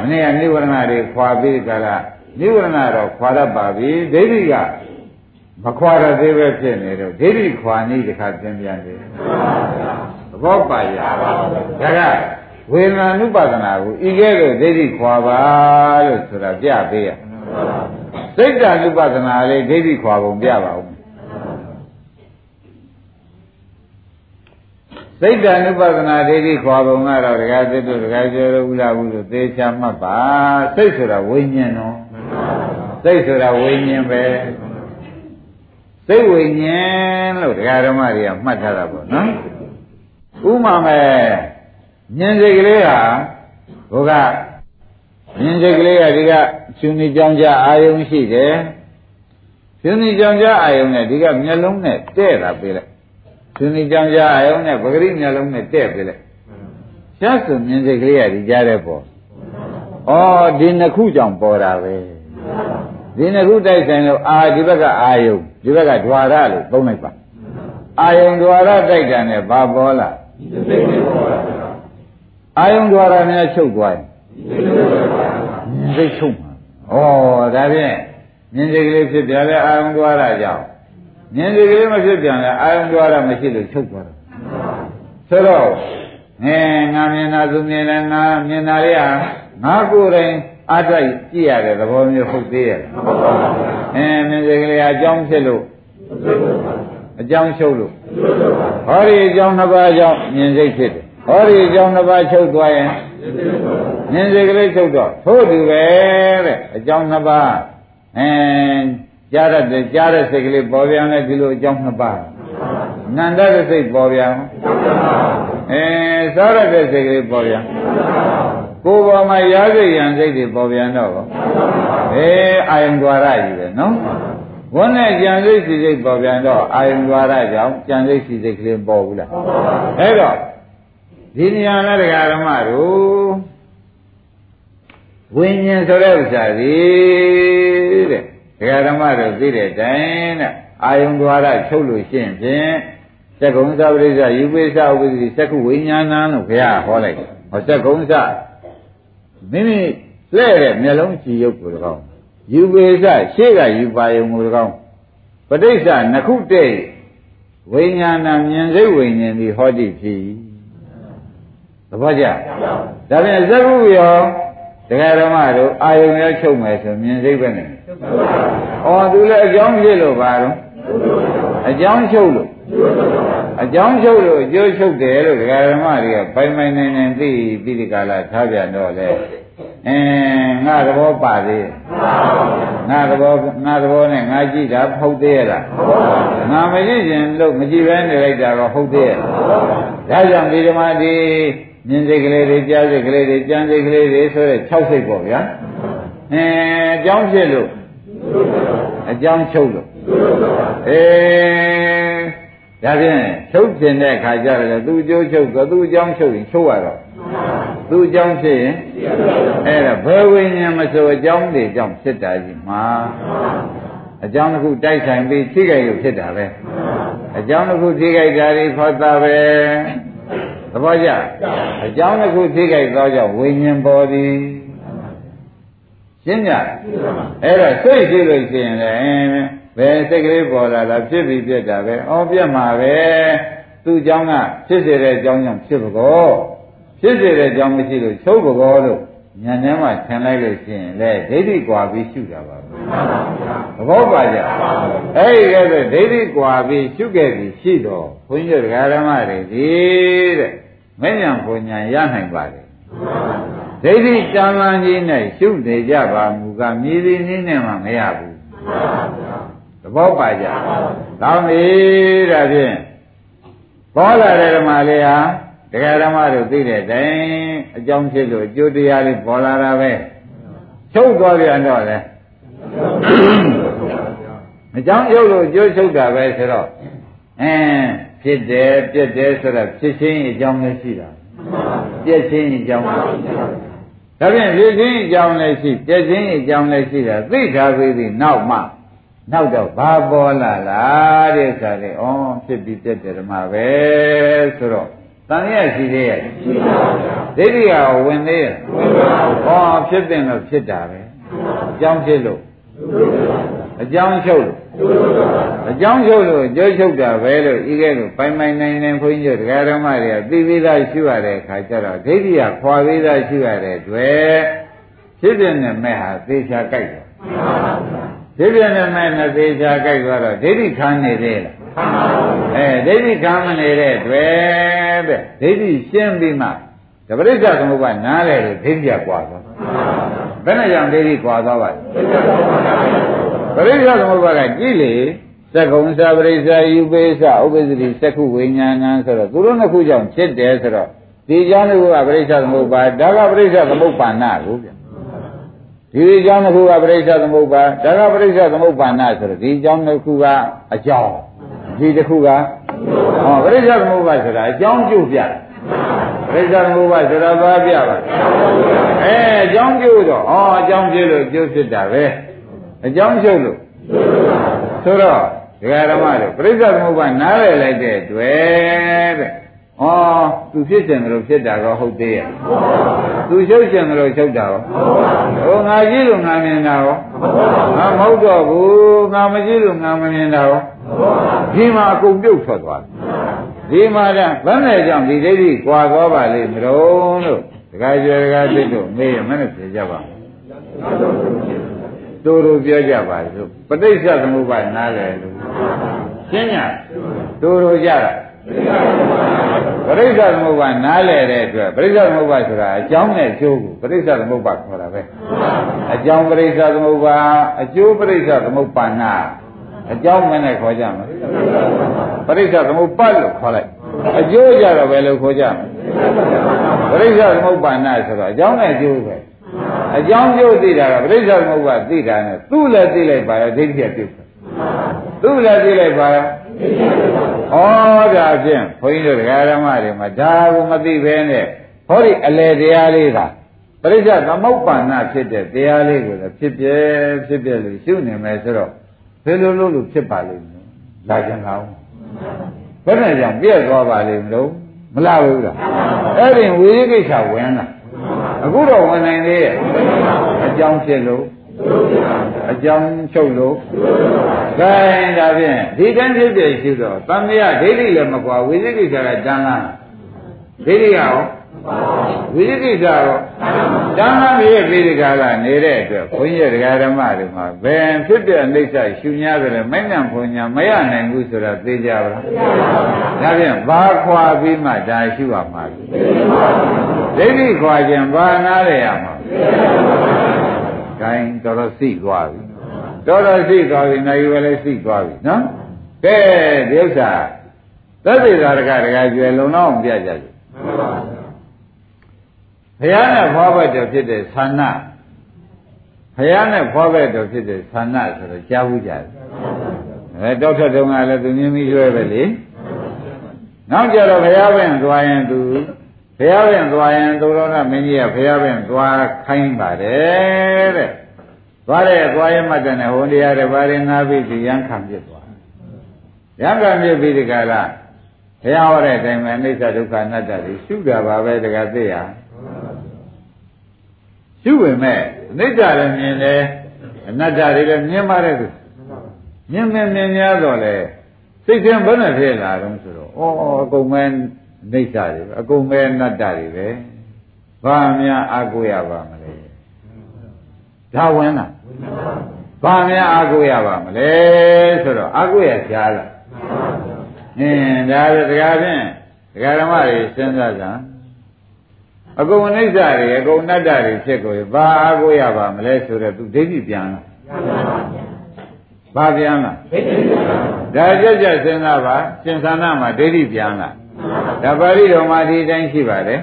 မနေ့ကနိဝရဏတွေခွာပြီးကြလားနိဝရဏတော့ခွာတတ်ပါပြီဒိဋ္ဌိကမခွာရသေးပဲဖြစ်နေတော့ဒိဋ္ဌိခွာနည်းတခါသင်ပြန်တယ်သဘောပါရဒါကဝေဒနာနုပါဒနာကိုဤကဲ့သို့ဒိဋ္ဌိခွာပါလို့ဆိုတာပြပေးရစိတ်တ ानु ပဒနာလေးဒိဋ္ဌိခွာပုံပြပါဦး စိတ်တ ानु ပဒနာဒိဋ္ဌိခွာပုံကတော့ဒကာသစ်တို့ဒကာကျော်တို့ဥလာဘူးလို့သေချာမှတ်ပါစိတ်ဆိုတာဝိညာဉ်နော်စိတ်ဆိုတာဝိညာဉ်ပဲစိတ်ဝိညာဉ်လို့ဒကာဓမ္မတွေကမှတ်ထားတာပေါ့နော်ဥမာမဲ့ဉာဏ်စိတ်ကလေးဟာဘုကဉာဏ်စိတ်ကလေးကဒီကရှင်နေကြောင်ကြအာယုံရှိတယ်ရှင်နေကြောင်ကြအာယုံနဲ့ဒီကမျက်လုံးနဲ့တဲ့တာပေးလိုက် သူနေကြောင်ကြအယုံနဲ့ပဂရိမျက်လုံးနဲ့တဲ့ပြလိုက်ရှက်ဆိုမြင်စိတ်ကလေးကဒီကြားတဲ့ပေါ်ဩဒီနှစ်ခုကြောင့်ပေါ်တာပဲဒီနှစ်ခုတိုက်ဆိုင်လို့အာဒီဘက်ကအာယုံဒီဘက်ကဓွာရလို့သုံးလိုက်ပါအာယုံဓွာရတိုက်တာနဲ့ဘာပေါ်လာအာယုံဓွာရနဲ့ချုပ်သွားရင်မြင်စိတ်ချုပ်မှာဩဒါဖြင့်မြင်စိတ်ကလေးဖြစ်ပြလဲအာယုံဓွာရကြောင့် မြင်စိတ်ကလေးမဖြစ်ပြန်လဲအာယုံသွားတာမရှိလို့ချုပ်သွားတာဆိုတော့အဲငါမြင်တာသူမြင်တယ်ငါမြင်တာလေးဟာငါကိုယ်တိုင်အတိုက်ကြည့်ရတဲ့သဘောမျိုးဟုတ်သေးရဲ့အဲမြင်စိတ်ကလေးအကြောင်းဖြစ်လို့အကြောင်းချုပ်လို့ဟောဒီအကြောင်းနှစ်ပါးကြောင့်မြင်စိတ်ဖြစ်တယ်ဟောဒီအကြောင်းနှစ်ပါးချုပ်သွားရင်မြင်စိတ်ကလေးချုပ်တော့ထို့တူပဲတဲ့အကြောင်းနှစ်ပါးအဲ ကြားရတဲ့ကြားတဲ့စိတ်ကလေးပေါ်ပြန်လဲဒီလိုအကြောင်းနှစ်ပါးနန္ဒတဲ့စိတ်ပေါ်ပြန်အဲစားရတဲ့စိတ်ကလေးပေါ်ပြန်ကိုယ်ပေါ်မှာရာဇိရန်စိတ်တွေပေါ်ပြန်တော့အေးအာယံ द्वार ကြီးပဲနော်ဝန်းနဲ့ကြံစိတ်စီစိတ်ပေါ်ပြန်တော့အာယုံ द्वार ကြောင့်ကြံစိတ်စီစိတ်ကလေးပေါ်ဘူးလားအဲ့တော့ဒီနေရာနဲ့တရားဓမ္မတို့ဝိညာဉ်ဆိုတဲ့ဥစ္စာကြီးတဲ့ တရားဓမ္မတို့သိတဲ့တိုင်တဲ့အာယုံ द्वार ချုပ်လို့ရှိရင်ဖြင့်သက္ကုံသပရိစ္ဆယူပိစ္ဆဥပ္ပတိသက္ကုဝိညာဏလို့ဘုရားဟောလိုက်တယ်ဟောသက္ကုံသမိမိလဲ့တဲ့မျက်လုံးကြည်ရုပ်ကို၎င်းယူပေစရှေ့ကယူပါယုံကို၎င်းပဋိစ္စနှစ်ခုတည်းဝိညာဏမြင်စိတ်ဝိညာဉ်ဒီဟောတိဖြစ်သဘောကျဒါပြန်သက္ကုရောတရားဓမ္မတို့အာယုံရောချုပ်မယ်ဆိုမြင်စိတ်ပဲနဲ့ ဩသူလည်းအကြောင်းဖြစ်လို့ပါတော့အကြောင်းချုပ်လို့အကြောင်းချုပ်လို့အကျိုးချုပ်တယ်လို့ဒကာဓမ္မတွေကပိုင်ပိုင်နိုင်နိုင်သိပြီးဒီကလာထားပြန်တော့လေအင်းငါသဘောပါသေးငါသဘောငါသဘောနဲ့ငါကြည့်တာဟုတ်သေးရဲ့လားငါမကြည့်ရင်လို့မကြည့်ပဲနေလိုက်တာတော့ဟုတ်သေးရဲ့ဒါကြောင့်ဒီဓမ္မဒီမြင်စိတ်ကလေးတွေကြားစိတ်ကလေးတွေကြံစိတ်ကလေးတွေဆိုတဲ့6စိတ်ပေါ့ဗျာအင်းအကြောင်းဖြစ်လို့ အကြောင်းချုပ်လို့အေးဒါဖြင့်ချုပ်ကျင်တဲ့ခါကျတော့သူအကျိုးချုပ်တော့သူအကြောင်းချုပ်ရင်ချုပ်ရတော့သူအကြောင်းဖြစ်ရင်အဲ့ဒါဘယ်ဝိညာဉ်မဆိုအကြောင်းတွေကြောင့်ဖြစ်တာကြီးမှာအကြောင်းတစ်ခုတိုက်ဆိုင်ပြီးထိခိုက်လို့ဖြစ်တာပဲအကြောင်းတစ်ခုထိခိုက်တာတွေဖော်တာပဲသဘောကျအကြောင်းတစ်ခုထိခိုက်သောကြောင့်ဝိညာဉ်ပေါ်သည် ရှင်းကြအဲ့တော့စိတ်ရှိလို့ရှိရင်လည်းဘယ်စိတ်ကလေးပေါ်လာတာဖြစ်ပြီးပြက်တာပဲအော်ပြက်မှာပဲသူ့เจ้าကဖြစ်စေတဲ့အကြောင်းကြောင့်ဖြစ်ပကောဖြစ်စေတဲ့အကြောင်းမရှိလို့ချုပ်ပကောလို့ဉာဏ်ထဲမှာထင်လိုက်လို့ရှိရင်လေဒိဋ္ဌိကွာပြီးရှုတာပါပဲသဘောပါကြအဲ့ဒီကဲဆိုဒိဋ္ဌိကွာပြီးရှုခဲ့ပြီးရှိတော့ဘုန်းကြီးတို့ဓမ္မတွေဒီတဲ့မဉ္ဇဉ်ဘုံညာရနိုင်ပါတယ် ဒိဋ္ဌိတန်လန်းကြီးနဲ့ရှုနေကြပါမူကမြည်သည်နည်းနဲ့မှမရဘူးသဘောပါကြကောင်းပြီဒါဖြင့်ပေါ်လာတဲ့ဓမ္မလေးဟာတရားဓမ္မတို့သိတဲ့တိုင်အကြောင်းဖြစ်လို့အကျိုးတရားလေးပေါ်လာတာပဲချုပ်သွားပြန်တော့လေအကြောင်းရုပ်လို့အကျိုးချုပ်တာပဲဆိုတော့အင်းဖြစ်တယ်ပြက်တယ်ဆိုတော့ဖြစ်ချင်းအကြောင်းလည်းရှိတာပြက်ချင်းအကြောင်း ဒါဖြင့်ဖြစ်ချင်းအကြောင်းလည်းရှိပြက်ချင်းအကြောင်းလည်းရှိတာသိထားသေးသည်နောက်မှနောက်တော့ဘာပေါ်လာလားတဲ့ဆိုတဲ့ဩဖြစ်ပြီးပြက်တယ်ဓမ္မပဲဆိုတော့တန်ရရှိသေးရဲ့ရှိပါဘူးဒိဋ္ဌိကဝင်သေးရဲ့ဝင်ပါဘူးဩဖြစ်တဲ့လို့ဖြစ်တာပဲအကြောင်းဖြစ်လို့အကြောင်းချုပ်လို့ အကြောင်းချုပ်လို့ကြိုးချုပ်တာပဲလို့ဤကဲလို့ပိုင်ပိုင်နိုင်နိုင်ခွင့်ကျတရားဓမ္မတွေကသိပြီးသားရှိရတဲ့အခါကျတော့ဒိဋ္ဌိကခွာပြီးသားရှိရတဲ့တွေ့ဖြစ်တဲ့နဲ့မဲ့ဟာသေချာကြိုက်တယ်ဒီပြည့်နဲ့မဲ့နဲ့သေးချာကြိုက်သွားတော့ဒိဋ္ဌိခံနေသေးလားအဲဒိဋ္ဌိခံမနေတဲ့တွေ့တဲ့ဒိဋ္ဌိရှင်းပြီးမှတပရိစ္ဆသမုပ္ပါနားလေလို့ဒိဋ္ဌိကွာသွားဘယ်နဲ့ကြောင့်ဒိဋ္ဌိကွာသွားပါလဲ ပရိစ္ဆသမုပ္ပါကကြည့်လေသက္ကုံသပရိစ္ဆာယူပိစ္ဆဥပ္ပစ္စတိသက္ခုဝိညာဏံဆိုတော့သူတို့နှစ်ခုကြောင့်ဖြစ်တယ်ဆိုတော့ဒီကြောင့်ကပရိစ္ဆသမုပ္ပါဒါကပရိစ္ဆသမုပ္ပါဏကိုဗျဒီအကြောင်းတစ်ခုကပရိစ္ဆသမုပ္ပါဒါကပရိစ္ဆသမုပ္ပါဏဆိုတော့ဒီအကြောင်းတစ်ခုကအကြောင်းဒီတစ်ခုကဟောပရိစ္ဆသမုပ္ပါဆိုတာအကြောင်းကျုပ်ပြပရိစ္ဆသမုပ္ပါဆိုတာဘာပြပါအဲအကြောင်းကျုပ်တော့ဟောအကြောင်းပြလို့ကျုပ်ဖြစ်တာပဲ အကြောင်းကျုပ်လို့ဆိုတော့ဒကာဓမ္မတို့ပရိစ္ဆသမုပ္ပါနားလည်လိုက်တဲ့တွေ့တဲ့ဩသူဖြစ်တယ်လို့ဖြစ်တာတော့ဟုတ်သေးရဲ့သူရှုပ်တယ်လို့ရှုပ်တာရောဟိုငါကြည့်လို့ငါမြင်တာရောငါမဟုတ်တော့ဘူးငါမကြည့်လို့ငါမမြင်တာရောဒီမှာအကုန်ပြုတ်ထွက်သွားတယ်ဒီမှာကဘယ်နဲ့ကြောင့်ဒီဒိဋ္ဌိကွာသွားပါလိမ့်မလို့လို့တခါကျွယ်တခါသိတို့မေးရမနဲ့ပြေကြပါ တို့တို့ပြောကြပါစို့ပဋိစ္စသမုပ္ပါနားလေလို့ရှင်းညတို့တို့ကြတာပရိစ္ဆသမုပ္ပါနားလဲတဲ့အတွက်ပရိစ္ဆသမုပ္ပါဆိုတာအကြောင်းနဲ့အကျိုးကိုပရိစ္ဆသမုပ္ပါခေါ်တာပဲအကြောင်းပရိစ္ဆသမုပ္ပါအကျိုးပရိစ္ဆသမုပ္ပါနာအကြောင်းမနဲ့ခေါ်ကြမှာပရိစ္ဆသမုပ္ပါလို့ခေါ်လိုက်အကျိုးကြတော့ဘယ်လိုခေါ်ကြမလဲပရိစ္ဆသမုပ္ပါနာဆိုတော့အကြောင်းနဲ့အကျိုးပဲ အကြောင်းကျိုးသိတာကပရိစ္ဆသမုပ္ပါသိတာနဲ့သူ့လည်းသိလိုက်ပါရဲ့ဒိဋ္ဌိကပြုတ်သူ့လည်းသိလိုက်ပါရဲ့ဩဒါဖြင့်ဘုန်းကြီးတို့တရားဓမ္မတွေမှာဒါကိုမသိဘဲနဲ့ဟောဒီအလေတရားလေးကပရိစ္ဆေသမုပ္ပန္နဖြစ်တဲ့တရားလေးကိုလည်းဖြစ်ပြဖြစ်ပြလို့ရှုနေမယ်ဆိုတော့ဘယ်လိုလုပ်လို့ဖြစ်ပါလိမ့်မလဲလာကြံအောင်ဘယ်နဲ့ကြောင့်ပြည့်သွားပါလိမ့်မလို့မလားဘူးလားအဲ့ဒီဝိရိကိစ္စဝင်လာ အခုတော့ဝင်နိုင်သေးရဲ့အကြောင်းဖြစ်လို့အကြောင်းချုပ်လို့ခိုင်းဒါဖြင့်ဒီတန်းဖြစ်ဖြစ်ရှိတော့တန်မြတ်ဒိဋ္ဌိလည်းမကွာဝိသိကိစ္စကတန်းလားဒိဋ္ဌိကရော ဝိသိကိစ္စရောတန်းလားရဲ့ပိရိကာကနေတဲ့အတွက်ဘုန်းကြီးတရားဓမ္မတွေမှာဘယ်ဖြစ်တဲ့အနိစ္စရှုညာကြတယ်မိုက်နံဘုံညာမရနိုင်ဘူးဆိုတာသိကြပါလားဒါဖြင့်ဘာခွာပြီးမှဒါရှုရမှာလဲဒိဋ္ဌိခွာခြင်းဘာနာရရမှာဂိုင်းတော်တော်သိသွားပြီတော်တော်သိသွားပြီနိုင်ဝယ်လည်းသိသွားပြီနော်ကဲဒီဥစ္စာသတ္တိသာရကတကကျွယ်လုံတော့အောင်ပြကြတယ် ဘုရားနဲ့ဖွားဘက်တော်ဖြစ်တဲ့သန္နဘုရားနဲ့ဖွားဘက်တော်ဖြစ်တဲ့သန္နဆိုတော့ကြားဘူးကြတယ်အဲတောက်ထက်တုန်းကလည်းသူမြင်ပြီးရွှဲပဲလေနောက်ကြတော့ဘုရားပင်သွားရင်သူဘုရားပင်သွားရင်သူတော်ကမင်းကြီးကဘုရားပင်သွားခိုင်းပါတယ်တဲ့သွားတဲ့သွားရမှတ်တဲ့ဟိုတရားတွေဘာတွေငါပြီးဒီရန်ခံပြစ်သွားရန်ခံပြစ်ပြီးဒီကလာဘုရားဟောတဲ့အတိုင်းပဲအနိစ္စဒုက္ခအနတ္တတွေရှုတာပါပဲတကသိရ ရှုဝင်မဲ့အနိစ္စလည်းမြင်တယ်အနတ္တတွေလည်းမြင်ပါတယ်သူမြင်မြင်မြင်များတော့လေစိတ်ထဲဘယ်နဲ့ဖြစ်လာတော့ဆိုတော့ဩအကုန်မဲအိဋ္ဌတွေပဲအကုန်ပဲအနတ္တတွေပဲဘာများအာကိုရပါမလဲဒါဝင်လားဘာများအာကိုရပါမလဲဆိုတော့အာကိုရရှားလားအင်းဒါပဲတရားဖြင့်တရားဓမ္မတွေစဉ်းစားကြ အကုန်အိဋ္ဌတွေအကုန်အနတ္တတွေဖြစ်ကိုဘာအာကိုရပါမလဲဆိုတော့သူဒိဋ္ဌိပြန်လားဘာပြန်လားဒါကြကြစဉ်းစားပါရှင်သာနာမှာဒိဋ္ဌိပြန်လားဒါပါဠိတော်မှာဒီတိုင်းရှိပါတယ်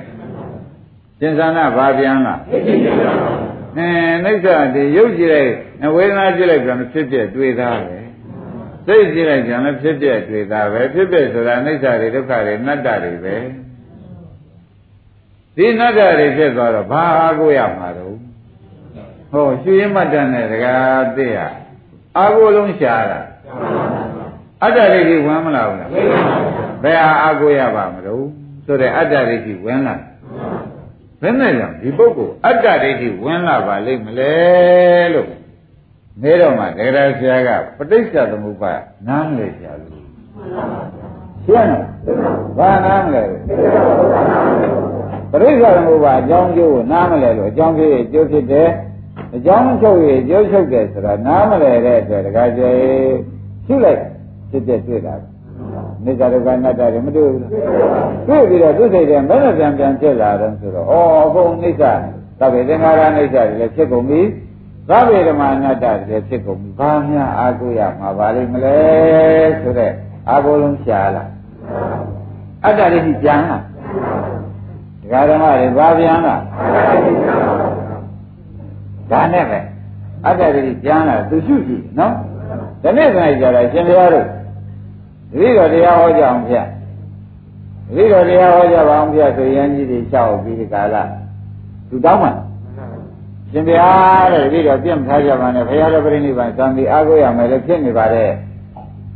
ရှင်သာနာဘာပြန်လားအဲနိစ္စဒီရုပ်ကြည့်လိုက်ဝေဒနာကြည့်လိုက်ပြန်ဖြစ်ပြတွေ့သားပဲစိတ်ကြည့်လိုက်ပြန်ဖြစ်ပြတွေ့သားပဲဖြစ်ပြဆိုတာနိစ္စတွေဒုက္ခတွေအနတ္တတွေပဲ ဒီအနတ္တတွေဖြစ်သွားတော့ဘာအားကိုရမှာတော့ဟောရွှေရမတ္တနဲ့တကားသိရအာကိုလုံးရှားတာအတ္တတွေဒီဝင်မလာဘူးလားဘယ်ဟာအာကိုရပါမလို့ဆိုတဲ့အတ္တဒိဋ္ဌိဝင်လာဘယ်နဲ့ကြောင့်ဒီပုဂ္ဂိုလ်အတ္တဒိဋ္ဌိဝင်လာပါလိမ့်မလဲလို့နေတော့မှဒဂရဆရာကပဋိစ္စသမုပ္ပါနားမလဲဆရာလို့ရှင်းလားဘာနားမလဲ ပဋိစ္စသမုပ္ပါအကြောင်းကျိုးကိုနားမလဲလို့အကြောင်းကျိုးရဲ့ကျိုးဖြစ်တယ်အကြောင်းချုပ်ရဲ့ကျိုးချုပ်တယ်ဆိုတာနားမလဲတဲ့အတွက်ဒကာကျေရှုလိုက်ဖြစ်တဲ့တွေ့တာနိစ္စဒုက္ခအနတ္တတွေမတွေ့ဘူးတွေ့ပြီးတော့သူ့စိတ်ထဲမနဲ့ပြန်ပြန်ဖြစ်လာတော့ဆိုတော့ဩအကုန်နိစ္စသဗ္ဗေသင်္ခါရနိစ္စတွေလည်းဖြစ်ကုန်ပြီသဗ္ဗေဓမ္မအနတ္တတွေလည်းဖြစ်ကုန်ပြီဘာများအာကိုရမှာပါလိမ့်မလဲဆိုတဲ့အာကိုလုံးရှားလာအတ္တတွေကြီးပြန်လာ ဒကာဓမ္မတွေဘာပြန်လာဒါနဲ့ပဲအတ္တတွေပြန်လာသူရှုကြည့်နော်ဒီနေ့ဆိုင်ကြတာရှင်ဘုရားတို့တတိတော်တရားဟောကြအောင်ဗျတတိတော်တရားဟောကြပါအောင်ဗျဆိုရင်ကြီးတွေလျှောက်ပြီးဒီကာလသူတောင်းမှရှင်ဘုရားတဲ့တတိတော်ပြင့်မထားကြပါနဲ့ဘုရားတော်ပြိဋိဘံသံဒီအားကိုးရမယ်လို့ဖြစ်နေပါတယ်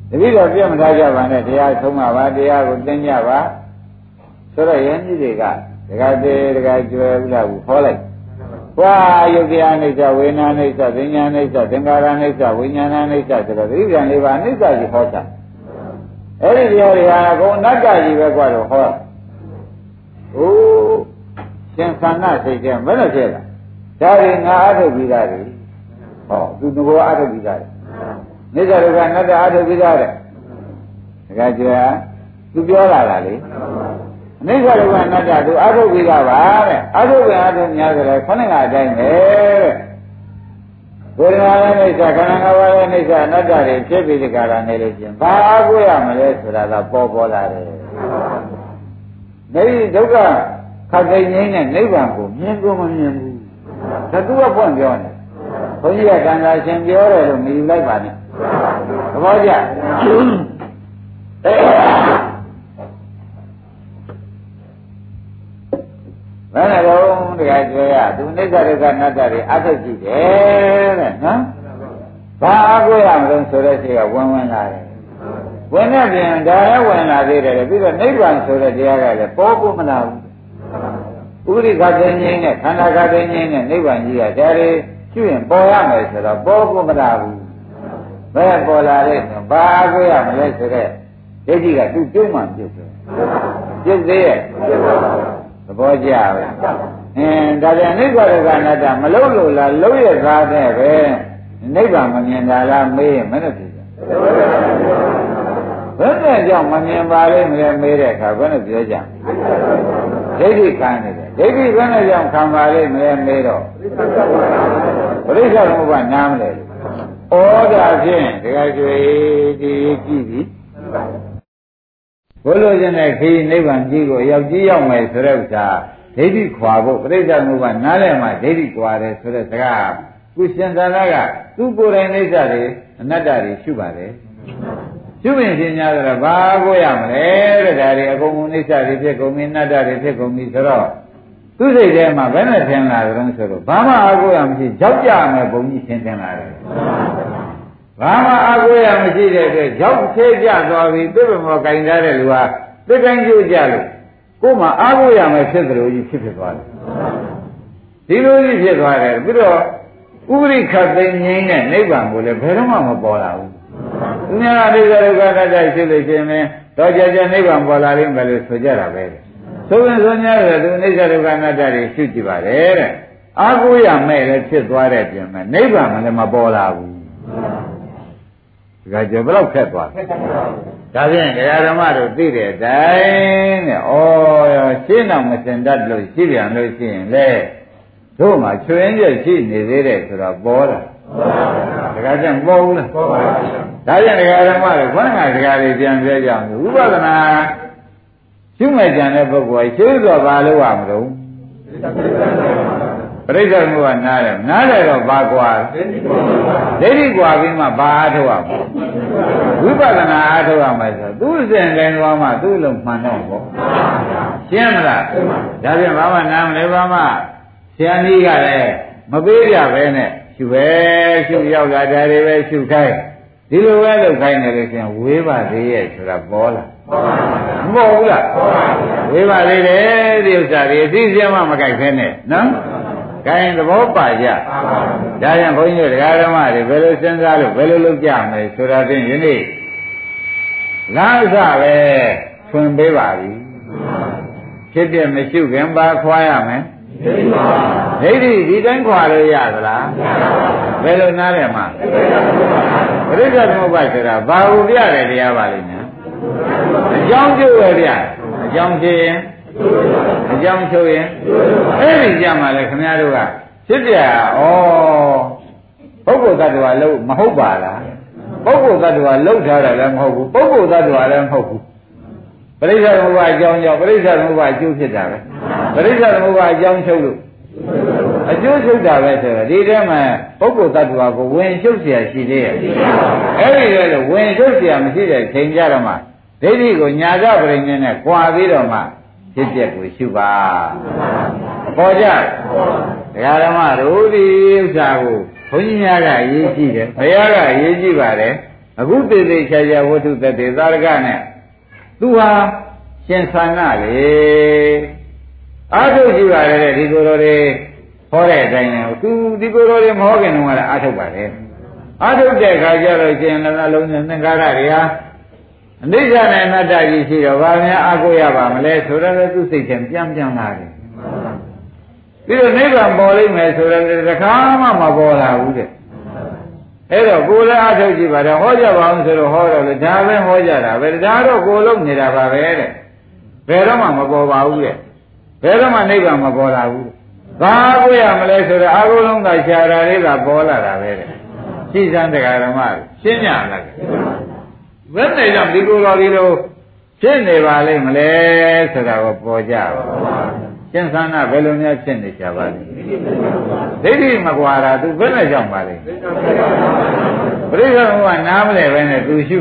တတိတော်ပြင့်မထားကြပါနဲ့တရားဆုံးပါပါတရားကိုသိကြပါဆိုတော့ယဉ်ကြီးတွေက ဒကာသေးဒကာကျွယ်ဥလာဘူးဟောလိုက်။ကွာယုတ်တရားအိဋ္ဌဝေနာအိဋ္ဌသင်ညာအိဋ္ဌသင်္ကာရအိဋ္ဌဝိညာဏအိဋ္ဌဆိုတော့သတိပြန်လေးပါအိဋ္ဌကြီးဟောတာ။အဲ့ဒီတရားတွေဟာအကုန်အနတ္တကြီးပဲကွာတော့ဟော။အိုးရှင်သန္နစိတ်ကဘယ်လိုဖြစ်လဲ။ဒါတွေငါအထုတ်ပြီးသားတွေ။ဟောသူငဘောအထုတ်ပြီးသားတွေ။နိစ္စဒုက္ခအနတ္တအထုတ်ပြီးသားတဲ့။ဒကာကျွယ်သူပြောလာတာလေ။အ နိစ္စဒုက္ခအနတ္တသူအထုတ်ပြီးသားပါတဲ့အထုတ်ပဲအထုတ်များကြတယ်ခொနဲ့ကအတိုင်းပဲတဲ့ဝေဒနာရဲ့အိဋ္ဌခန္ဓာငါးပါးရဲ့အိဋ္ဌအနတ္တတွေဖြစ်ပြီးဒီကရာနေလို့ချင်းဘာအားကိုးရမလဲဆိုတာကပေါ်ပေါ်လာတယ်။ဒီဒုက္ခခတ်သိငင်းတဲ့နိဗ္ဗာန်ကိုမြင်ကိုမမြင်ဘူး။သတုကဖွင့်ပြောနေ။ဘုန်းကြီးကကံသာရှင်ပြောတယ်လို့မယူလိုက်ပါနဲ့။သဘောကျ။ ဘယ်နဲ့တော့တရားကျွဲရသူနိစ္စဒုက္ခအနတ္တတွေအထုတ်ကြည့်တယ်တဲ့နော်ဘာအကိုရမလို့ဆိုတဲ့စိတ်ကဝင်ဝင်လာတယ်ဝင်တဲ့ပြင်ဒါလည်းဝင်လာသေးတယ်ပြီးတော့နိဗ္ဗာန်ဆိုတဲ့တရားကလည်းပေါ်ဖို့မလာဘူးဥရိခသိငင်းနဲ့ခန္ဓာခသိငင်းနဲ့နိဗ္ဗာန်ကြီးကဒါတွေကျွရင်ပေါ်ရမယ်ဆိုတော့ပေါ်ဖို့မလာဘူးဘယ်ပေါ်လာလဲဆိုဘာအကိုရမလဲဆိုတဲ့ဒိဋ္ဌိကသူ့ပြုံးမှပြုတ်တယ်ပြုတ်သေးရဲ့သ ဘောကျပဲအင်းဒါပြန်နိဗ္ဗာန်ကအနတ္တမလုံးလို့လားလုံးရသားတဲ့ပဲနိဗ္ဗာန်မမြင်တာလားမေးရင်မနဲ့ဖြစ်ကြဘယ်နဲ့ကြောင့်မမြင်ပါလိမ့်မလဲမေးတဲ့အခါဘယ်နဲ့ပြောကြဒိဋ္ဌိခံနေတယ်ဒိဋ္ဌိဘယ်နဲ့ကြောင့်ခံပါလိမ့်မလဲမေးတော့ပရိစ္ဆေသမုပ္ပါနားမလဲဩဒါဖြင့်တခါကျွေဒီကြည့်ပြီ ဘုလိုခြင်းနဲ့ခီးနိဗ္ဗာန်ကြီးကိုရောက်ကြီးရောက်မယ်ဆိုတဲ့ဥစ္စာဒိဋ္ဌိခွာဖို့ပြိဿမှုကနားလည်မှဒိဋ္ဌိခွာတယ်ဆိုတဲ့စကားကုရှင်သာနာကသူ့ကိုယ်တိုင်နိစ္စတွေအနတ္တတွေရှုပါတယ်ရှုရင်ရှင်များတော့ဘာကိုရမလဲတဲ့ဒါတွေအကုန်ကုန်နိစ္စတွေဖြစ်ကုန်ပြီအနတ္တတွေဖြစ်ကုန်ပြီဆိုတော့သူစိတ်ထဲမှာဘယ်နဲ့ထင်လာကြုံဆိုတော့ဘာမှအကိုရမရှိကြောက်ကြမယ်ဘုံကြီးထင်ထင်လာတယ် ဘာမှအကိုရမရှိတဲ့အတွက်ရောက်သေးကြသွားပြီပြည့်ပြမောကင်ထားတဲ့လူဟာသိတိုင်းကျိုးကြလို့ကိုယ်မှာအကိုရမယ်ဖြစ်သလိုကြီးဖြစ်ဖြစ်သွားတယ်ဒီလိုကြီးဖြစ်သွားတယ်ပြီးတော့ဥရိခသိငိမ့်တဲ့နိဗ္ဗာန်ကိုလည်းဘယ်တော့မှမပေါ်လာဘူးသူများအနိစ္စဒုက္ခတတ္တရှိလို့ရှိရင်တော့ကြကြနိဗ္ဗာန်ပေါ်လာလိမ့်မယ်လို့ဆိုကြတာပဲဆိုရင်ဆိုများတယ်သူအနိစ္စဒုက္ခအနတ္တတွေရှုကြည့်ပါတယ်တဲ့အာကိုရမဲ့လည်းဖြစ်သွားတဲ့ပြင်မဲ့နိဗ္ဗာန်မလည်းမပေါ်လာဘူး ဒါကြဘယ်တော့ခက်သွားဒါဖြင့်တရားဓမ္မတို့သိတဲ့အတိုင်းတဲ့ဩရှင်းတော့မစင်တတ်လို့ရှိပြန်လို့ရှိရင်လေတို့မှချွင်းချက်ရှိနေသေးတယ်ဆိုတော့ပေါ်လာတခါကျပေါ်ဘူးလားပေါ်ပါဘူးဒါကြောင့်ဒကာဓမ္မတွေခொနကဒကာတွေပြန်ပြောကြအောင်ဥပဒနာရှုမဲ့ကြံတဲ့ပုဂ္ဂိုလ်ရှင်းတော့ဘာလို့ရမလို့ ပြိဿမှုကနားတယ်နားတယ်တော့ဘာကွာဒိဋ္ဌိကွာပြီးမှဘာအားထုတ်ရမလဲဝိပဿနာအားထုတ်ရမယ်ဆိုသူ့စဉ်တိုင်းသွားမှသူ့လုံးမှန်တော့ပေါ့ရှင်းမလားဒါပြန်ဘာမှနားမလဲဘာမှဆရာကြီးကလည်းမပေးကြပဲနဲ့ရှုပဲရှုရောက်လာတယ်တွေပဲရှုခိုင်းဒီလိုပဲလုပ်ခိုင်းတယ်လို့ရှင်ဝေးပါသေးရဲ့ဆိုတာပေါ်လာမပေါ်ဘူးလားဝေးပါသေးတယ်ဒီဥစ္စာတွေအသိစရာမှမကြိုက်ခဲနဲ့နော် ခိုင်းသဘောပါကြဒါကြောင့်ဘုန်းကြီးတို့တရားဓမ္မတွေဘယ်လိုစဉ်းစားလို့ဘယ်လိုလုပ်ကြမလဲဆိုတာဖြင့်ယနေ့လားစပဲဖွင့်ပေးပါပြီဖြစ်ပြမရှိခင်ပါခွာရမယ်ဒိဋ္ဌိဒီတိုင်းခွာလို့ရသလားဘယ်လိုနားလဲမှာပရိစ္ဆေသမုပ္ပါဆိုတာဘာကိုပြတယ်တရားပါလိမ့်မယ်အကြောင်းကျိုးပဲပြအကြောင်းဖြစ်ရင် အကြောင်းချုပ်ရင်အဲ့ဒီကြမှာလေခင်ဗျားတို့ကဖြစ်ပြဩပုဂ္ဂိုလ်တ attva လို့မဟုတ်ပါလားပုဂ္ဂိုလ်တ attva လောက်ထားတာလည်းမဟုတ်ဘူးပုဂ္ဂိုလ်တ attva လည်းမဟုတ်ဘူးပရိစ္ဆေသမုပ္ပါအကြောင်းကြောင့်ပရိစ္ဆေသမုပ္ပါအကျိုးဖြစ်တာပဲပရိစ္ဆေသမုပ္ပါအကြောင်းချုပ်လို့အကျိုးချုပ်တာပဲဆိုတော့ဒီထဲမှာပုဂ္ဂိုလ်တ attva ကိုဝင်ရှုပ်เสียရှိသေးရဲ့အဲ့ဒီလေလို့ဝင်ရှုပ်เสียမရှိတဲ့ချိန်ကြတော့မှဒိဋ္ဌိကိုညာကပရိညာနဲ့ကြွာပြီးတော့မှ ဖြစ်ပျက်ကိုရှုပါပေါ်ကြတရားဓမ္မတို့ဒီဥစ္စာကိုဘုန်းကြီးများကအရေးကြီးတယ်ဘုရားကအရေးကြီးပါတယ်အခုတည်တည်ချာချာဝတ္ထုသက်သေသာရကနဲ့သူဟာရှင်သန္နလေအာထုတ်ကြည့်ပါလေဒီကိုယ်တော်တွေဟောတဲ့အတိုင်းလည်းသူဒီကိုယ်တော်တွေမဟောခင်တုန်းကလည်းအာထုတ်ပါလေအာထုတ်တဲ့ခါကျတော့ရှင်လည်းနှလုံးနဲ့သင်္ကာရတွေဟာ အနိစ္စနဲ့အနတ္တကြီးရှိတော့ဘာများအာကိုရပါမလဲဆိုတော့လည်းသူစိတ်ထဲပြန်ပြန်လာတယ်ပြီးတော့နိဗ္ဗာန်ပေါ်လိမ့်မယ်ဆိုတော့တခါမှမပေါ်လာဘူးတဲ့အဲ့တော့ကိုယ်လည်းအထုတ်ကြည့်ပါတော့ဟောကြပါအောင်ဆိုတော့ဟောတော့လေဒါပဲဟောကြတာပဲဒါတော့ကိုယ်လုံးနေတာပါပဲတဲ့ဘယ်တော့မှမပေါ်ပါဘူးတဲ့ဘယ်တော့မှနိဗ္ဗာန်မပေါ်လာဘူးဘာကိုရမလဲဆိုတော့အာဟုလုံးကရှားတာလေးကပေါ်လာတာပဲတဲ့ရှိစံတရားဓမ္မရှင်းညလား ဘယ်နဲ့ကြောင့်ဒီကိုယ်တော်ဒီလိုဖြစ်နေပါလိမ့်မလဲဆိုတာကိုပေါ်ကြပါရှင်းသနာဘယ်လိုများဖြစ်နေကြပါလဲဒိဋ္ဌိမကွာတာသူဘယ်နဲ့ကြောင့်ပါလဲပရိသေကနားမလဲပဲနဲ့သူရှု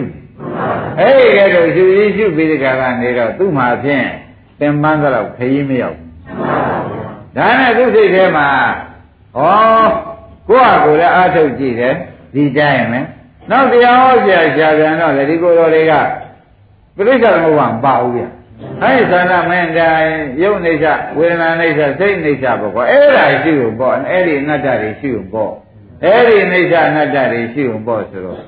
အဲ့ဒီကဲတော့ရှုရင်းရှုပြီးဒီကကနေတော့သူ့မှာဖြင့်သင်္ပန်းတော့ခရီးမရောက်ဒါနဲ့သူ့စိတ်ထဲမှာဩကိုယ့်ဟာကိုယ်လည်းအားထုတ်ကြည့်တယ်ဒီကြရင်မယ် နောက်တရားဟောပြရှားပြန်တော့လေဒီကိုယ်တော်တွေကပြိဿသမုပ္ပါမပါဘူးဗျအဲဒီသန္တာမင်းတိုင်းယုတ်နေချဝေဒနာနေချစိတ်နေချပေါ့ကွာအဲ့ဒါရှိဖို့ပေါ့အဲ့ဒီအနတ္တတွေရှိဖို့ပေါ့အဲ့ဒီနေချအနတ္တတွေရှိဖို့ပေါ့ဆိုတော့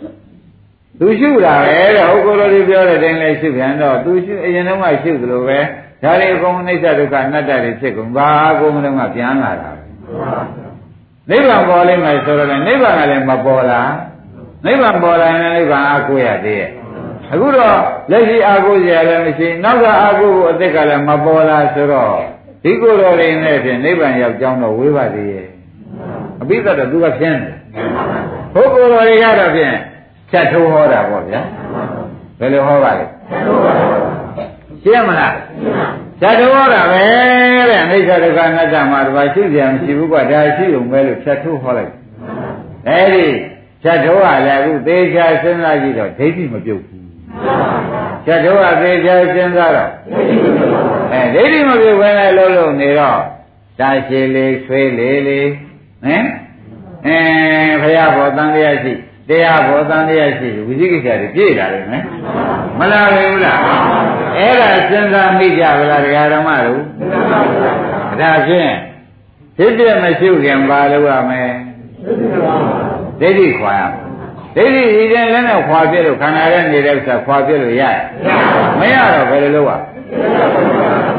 သူရှုတာပဲတဲ့ဟုတ်ကိုယ်တော်တွေပြောတဲ့တိုင်းလည်းရှုပြန်တော့သူရှုအရင်တုန်းကရှုသလိုပဲဒါတွေအကုန်အိဋ္ဌဒုက္ခအနတ္တတွေဖြစ်ကုန်ဘာအကုန်လုံးကပြန်လာတာနိဗ္ဗာန်ပေါ်လိမ့်မယ်ဆိုတော့လည်းနိဗ္ဗာန်ကလည်းမပေါ်လာ နိဗ္ဗာန်ပေါ်လာရင်နိဗ္ဗာန်အကိုရသေးရဲ့အခုတော့လက်ရှိအာကိုရလည်းမရှိနောက်ကအာကိုကိုအသက်ကလည်းမပေါ်လာဆိုတော့ဒီကိုယ်တော်တွေနဲ့ဖြင့်နိဗ္ဗာန်ရောက်ကြောင်းတော့ဝေးပါသေးရဲ့အပိသက်တော့သူကဖြင်းတယ်ဘုကိုယ်တော်တွေကတော့ဖြင့်ဖြတ်ထိုးဟောတာပေါ့ဗျာဘယ်လိုဟောပါလဲရှင်းမလားဖြတ်ထိုးဟောတာပဲတဲ့အနိစ္စဒုက္ခအနတ္တမှာတပါရှိကြမရှိဘူးကွာဒါရှိုံပဲလို့ဖြတ်ထိုးဟောလိုက်အဲဒီ ဖြတ်ထိုးကလည်းအခုသေချာစဉ်းစားကြည့်တော့ဒိဋ္ဌိမပြုတ်ဘူးဖြတ်ထိုးကသေချာစဉ်းစားတော့အဲဒိဋ္ဌိမပြုတ်ဘဲနဲ့လုံးလုံးနေတော့တာရှိလေးဆွေးလေးလေးဟမ်အဲဘုရားဘောတန်တရားရှိတရားဘောတန်တရားရှိဝိသိကိစ္စတွေပြည့်လာတယ်နော်မလားဘူးလားအဲ့ဒါစဉ်းစားမိကြဗလားတရားဓမ္မတို့ဒါဖြင့်ဖြစ်ပြမရှိခင်ပါလို့ရမယ် ဒိဋ္ဌိခွာရဒိဋ္ဌိဒီတဲ့လည်းနဲ့ခွာပြလို့ခန္ဓာရဲ့နေတဲ့ဥစ္စာခွာပြလို့ရမရတော့ဘယ်လိုလုပ်ရ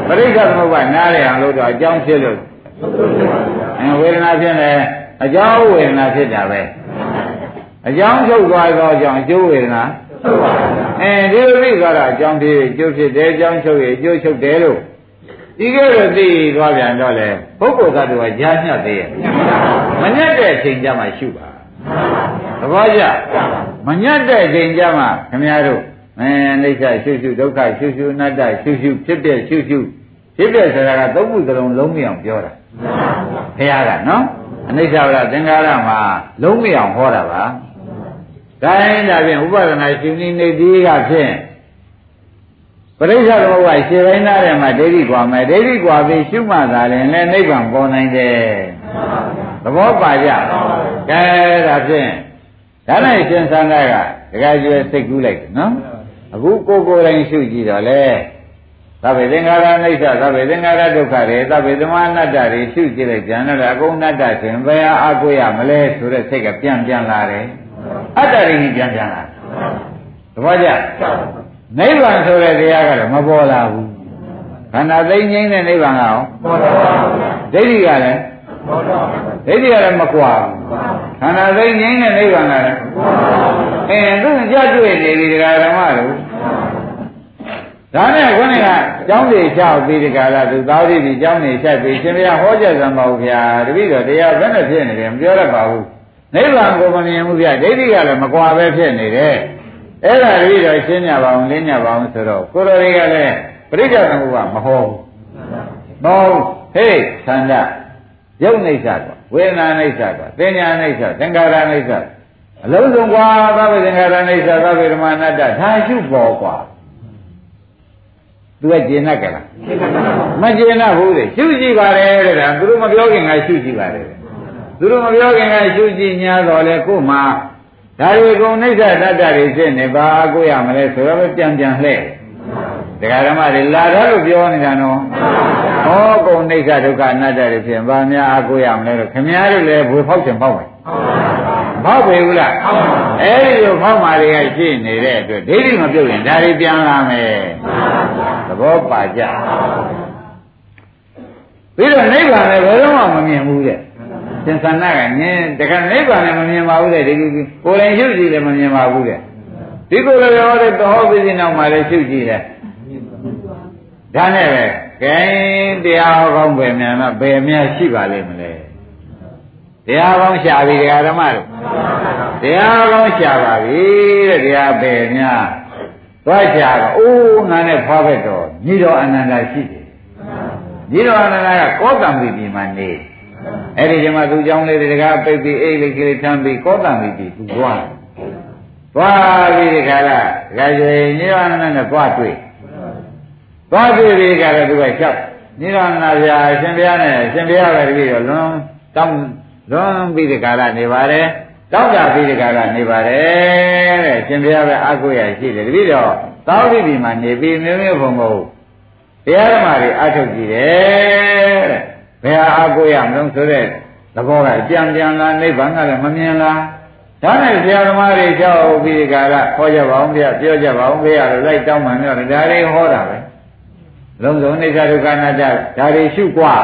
ပရိစ္ဆေသမုပ္ပါနားရအောင်လို့တော့အကြောင်းဖြစ်လို့အဲဝေဒနာဖြစ်နေအကြောင်းဝေဒနာဖြစ်တာပဲအကြောင်းချုပ်သွားသောအကြောင်းအကျိုးဝေဒနာအဲဒီလိုသိသွားတာအကြောင်းဖြစ်အကျိုးဖြစ်တယ်အကြောင်းချုပ်ရအကျိုးချုပ်တယ်လို့ဒီကဲတော့သိသွားပြန်တော့လေပုဂ္ဂိုလ်သတ္တဝါကြားညှက်သေးရဲ့မညက်တဲ့အချိန်ကြမှာရှုပါ သဘောကျမညက်တဲ့အချိန်ကြမှာခင်ဗျားတို့အဲအိဋ္ဌရှုရှုဒုက္ခရှုရှုအနတ္တရှုရှုဖြစ်ပြရှုရှုဖြစ်ပြဆိုတာကသုံးခုစလုံးလုံးမအောင်ပြောတာဘုရားကနော်အနိစ္စဝရသင်္ခါရမှာလုံးမအောင်ဟောတာပါဒါရင်ဒါဖြင့်ဥပဒနာရှင်နိနေတိကဖြင့်ပရိစ္ဆေသမုပ္ပါရှင်းပိုင်းသားတယ်မှာဒိဋ္ဌိကွာမယ်ဒိဋ္ဌိကွာပြီးရှုမှသာရင်လည်းနိဗ္ဗာန်ပေါ်နိုင်တယ်သဘောပါကြ ကဲဒါဖြင့်ဒါနဲ့ရှင်သန္တာကဒကာကျွဲစိတ်ကူးလိုက်တယ်နော်အခုကိုကိုယ်တိုင်ရှုကြည့်တော့လေသဗ္ဗေသင်္ခါရအိဋ္ဌသဗ္ဗေသင်္ခါရဒုက္ခတွေသဗ္ဗေသမအနတ္တတွေရှုကြည့်လိုက်ပြန်တော့အကုန်အနတ္တဆိုရင်ဘယ်ဟာအကိုရမလဲဆိုတဲ့စိတ်ကပြန်ပြန်လာတယ်အတ္တရင်းကြီးပြန်ပြန်လာသဘောကျနိဗ္ဗာန်ဆိုတဲ့တရားကတော့မပေါ်လာဘူးခန္ဓာသိငြိမ်းတဲ့နိဗ္ဗာန်ကရောပေါ်လာပါဘူးဒိဋ္ဌိကလည်းပေါ်လာပါဘူး ဒိဋ္ဌိကလည်းမကွာဘူးခန္ဓာသိငြိမ်းတဲ့နိဗ္ဗာန်ကလည်းပေါ်လာပါဘူးအဲသူကြွတွေ့နေပြီတရားဓမ္မတို့ဒါနဲ့ခေါင်းကကျောင်းတွေလျှောက်ပြီးဒီကလာသူသားသေးပြီးကျောင်းတွေလျှောက်ပြီးရှင်ဘုရားဟောကြားစမ်းပါဦးဗျာတပည့်တော်တရားဘယ်နဲ့ဖြစ်နေတယ်မပြောရပါဘူးနိဗ္ဗာန်ကိုမမြင်ဘူးဗျဒိဋ္ဌိကလည်းမကွာပဲဖြစ်နေတယ်အဲ့ဒါတပည့်တော်ရှင်းညပါအောင်လင်းညပါအောင်ဆိုတော့ကိုတော်တွေကလည်းပရိစ္ဆေသမုပ္ပါမဟောဘူးမဟုတ်ဟေးသန္တာ ယုတ်နေစ္ဆာကဝေဒနာနေစ္ဆာကသင်ညာနေစ္ဆာသင်္ခါရနေစ္ဆာအလုံးစုံကွာသဗ္ဗေသင်္ခါရနေစ္ဆာသဗ္ဗေဓမ္မနာတ္တဒါရှုပေါ်ကွာသူကကျင်납ကြလားမကျင်납ဘူးလေရှုကြည့်ပါလေတဲ့ဒါသူတို့မပြောခင်ကရှုကြည့်ပါလေသူတို့မပြောခင်ကရှုကြည့်ညာတော့လေကို့မှာဒါတွေကုန်နှိစ္စတတ္တတွေဖြစ်နေပါကိုရမလဲဆိုတော့ပြန်ပြန်လှဲ့ တရားဓမ္မတွေလာတော့လို့ပြောနေတာနော်ဟောကုန်အိဋ္ဌဒုက္ခအနတ္တတွေဖြင့်ဗာများအကိုရမလဲလို့ခင်ဗျားတို့လည်းဘွေဖောက်ချင်ဖောက်မယ်ဖောက်ပြီဘူးလားအဲ့ဒီလိုဖောက်မာတွေကရှိနေတဲ့အတွက်ဒိဋ္ဌိမပြုတ်ရင်ဒါတွေပြန်လာမယ်သဘောပါကြပြီးတော့နိဗ္ဗာန်လည်းဘယ်တော့မှမမြင်ဘူးတဲ့သင်္ခါရကငင်းတခါနိဗ္ဗာန်လည်းမမြင်ပါဘူးတဲ့ဒီကိုယ်တိုင်ရှုကြည့်လည်းမမြင်ပါဘူးတဲ့ဒီကိုယ်လည်းပြောတဲ့သောပိစိနောက်မှာလည်းရှုကြည့်တယ် ဒါနဲ့ပဲကဲတရားဟောကောင်းပဲမြန်တော့ဘယ်များရှိပါလိမ့်မလဲတရားကောင်းရှာပြီတရားဓမ္မတို့တရားကောင်းရှာပါပြီတဲ့တရားဘယ်များသွားရှာတော့အိုးငါနဲ့ဖွားဘက်တော့ညီတော်အနန္တရှိတယ်ညီတော်အနန္တကကောတံပိပြည်မှာနေအဲ့ဒီကျမှသူเจ้าလေးတကားပိတ်ပြီးအိတ်လေးကလေးထမ်းပြီးကောတံပိပြည်သူသွားသွားပြီးဒီခါကဒကာကျေညီတော်အနန္တနဲ့သွားတွေ့ သွားတွေ့ပြီးကြတော့သူကလျှောက်နိရဏဗျာရှင်ဘုရားနဲ့ရှင်ဘုရားပဲတပည့်တော့လွန်တောင်းလွန်ပြီးဒီကာလနေပါတယ်တောင်းတာပြီးဒီကာလနေပါတယ်တဲ့ရှင်ဘုရားပဲအကုရရှိတယ်တပည့်တော့သောတိပြီမှာနေပြီးမျိုးမျိုးဘုံကိုတရားဓမ္မတွေအထုတ်ကြည့်တယ်တဲ့ဘယ်ဟာအကုရမလို့ဆိုတဲ့သဘောကကြံပြန်လာနိဗ္ဗာန်ကလည်းမမြင်လားဒါနဲ့ဆရာသမားတွေကြောက်ပြီးဒီကာလဟောကြပါအောင်ဗျာပြောကြပါအောင်ဗျာလို့လိုက်တောင်းမှမျိုးတယ်ဒါတွေဟောတာပဲ လုံးစုံအိဋ္ဌဒုက္ခနာတဒါတွေရှုกว่า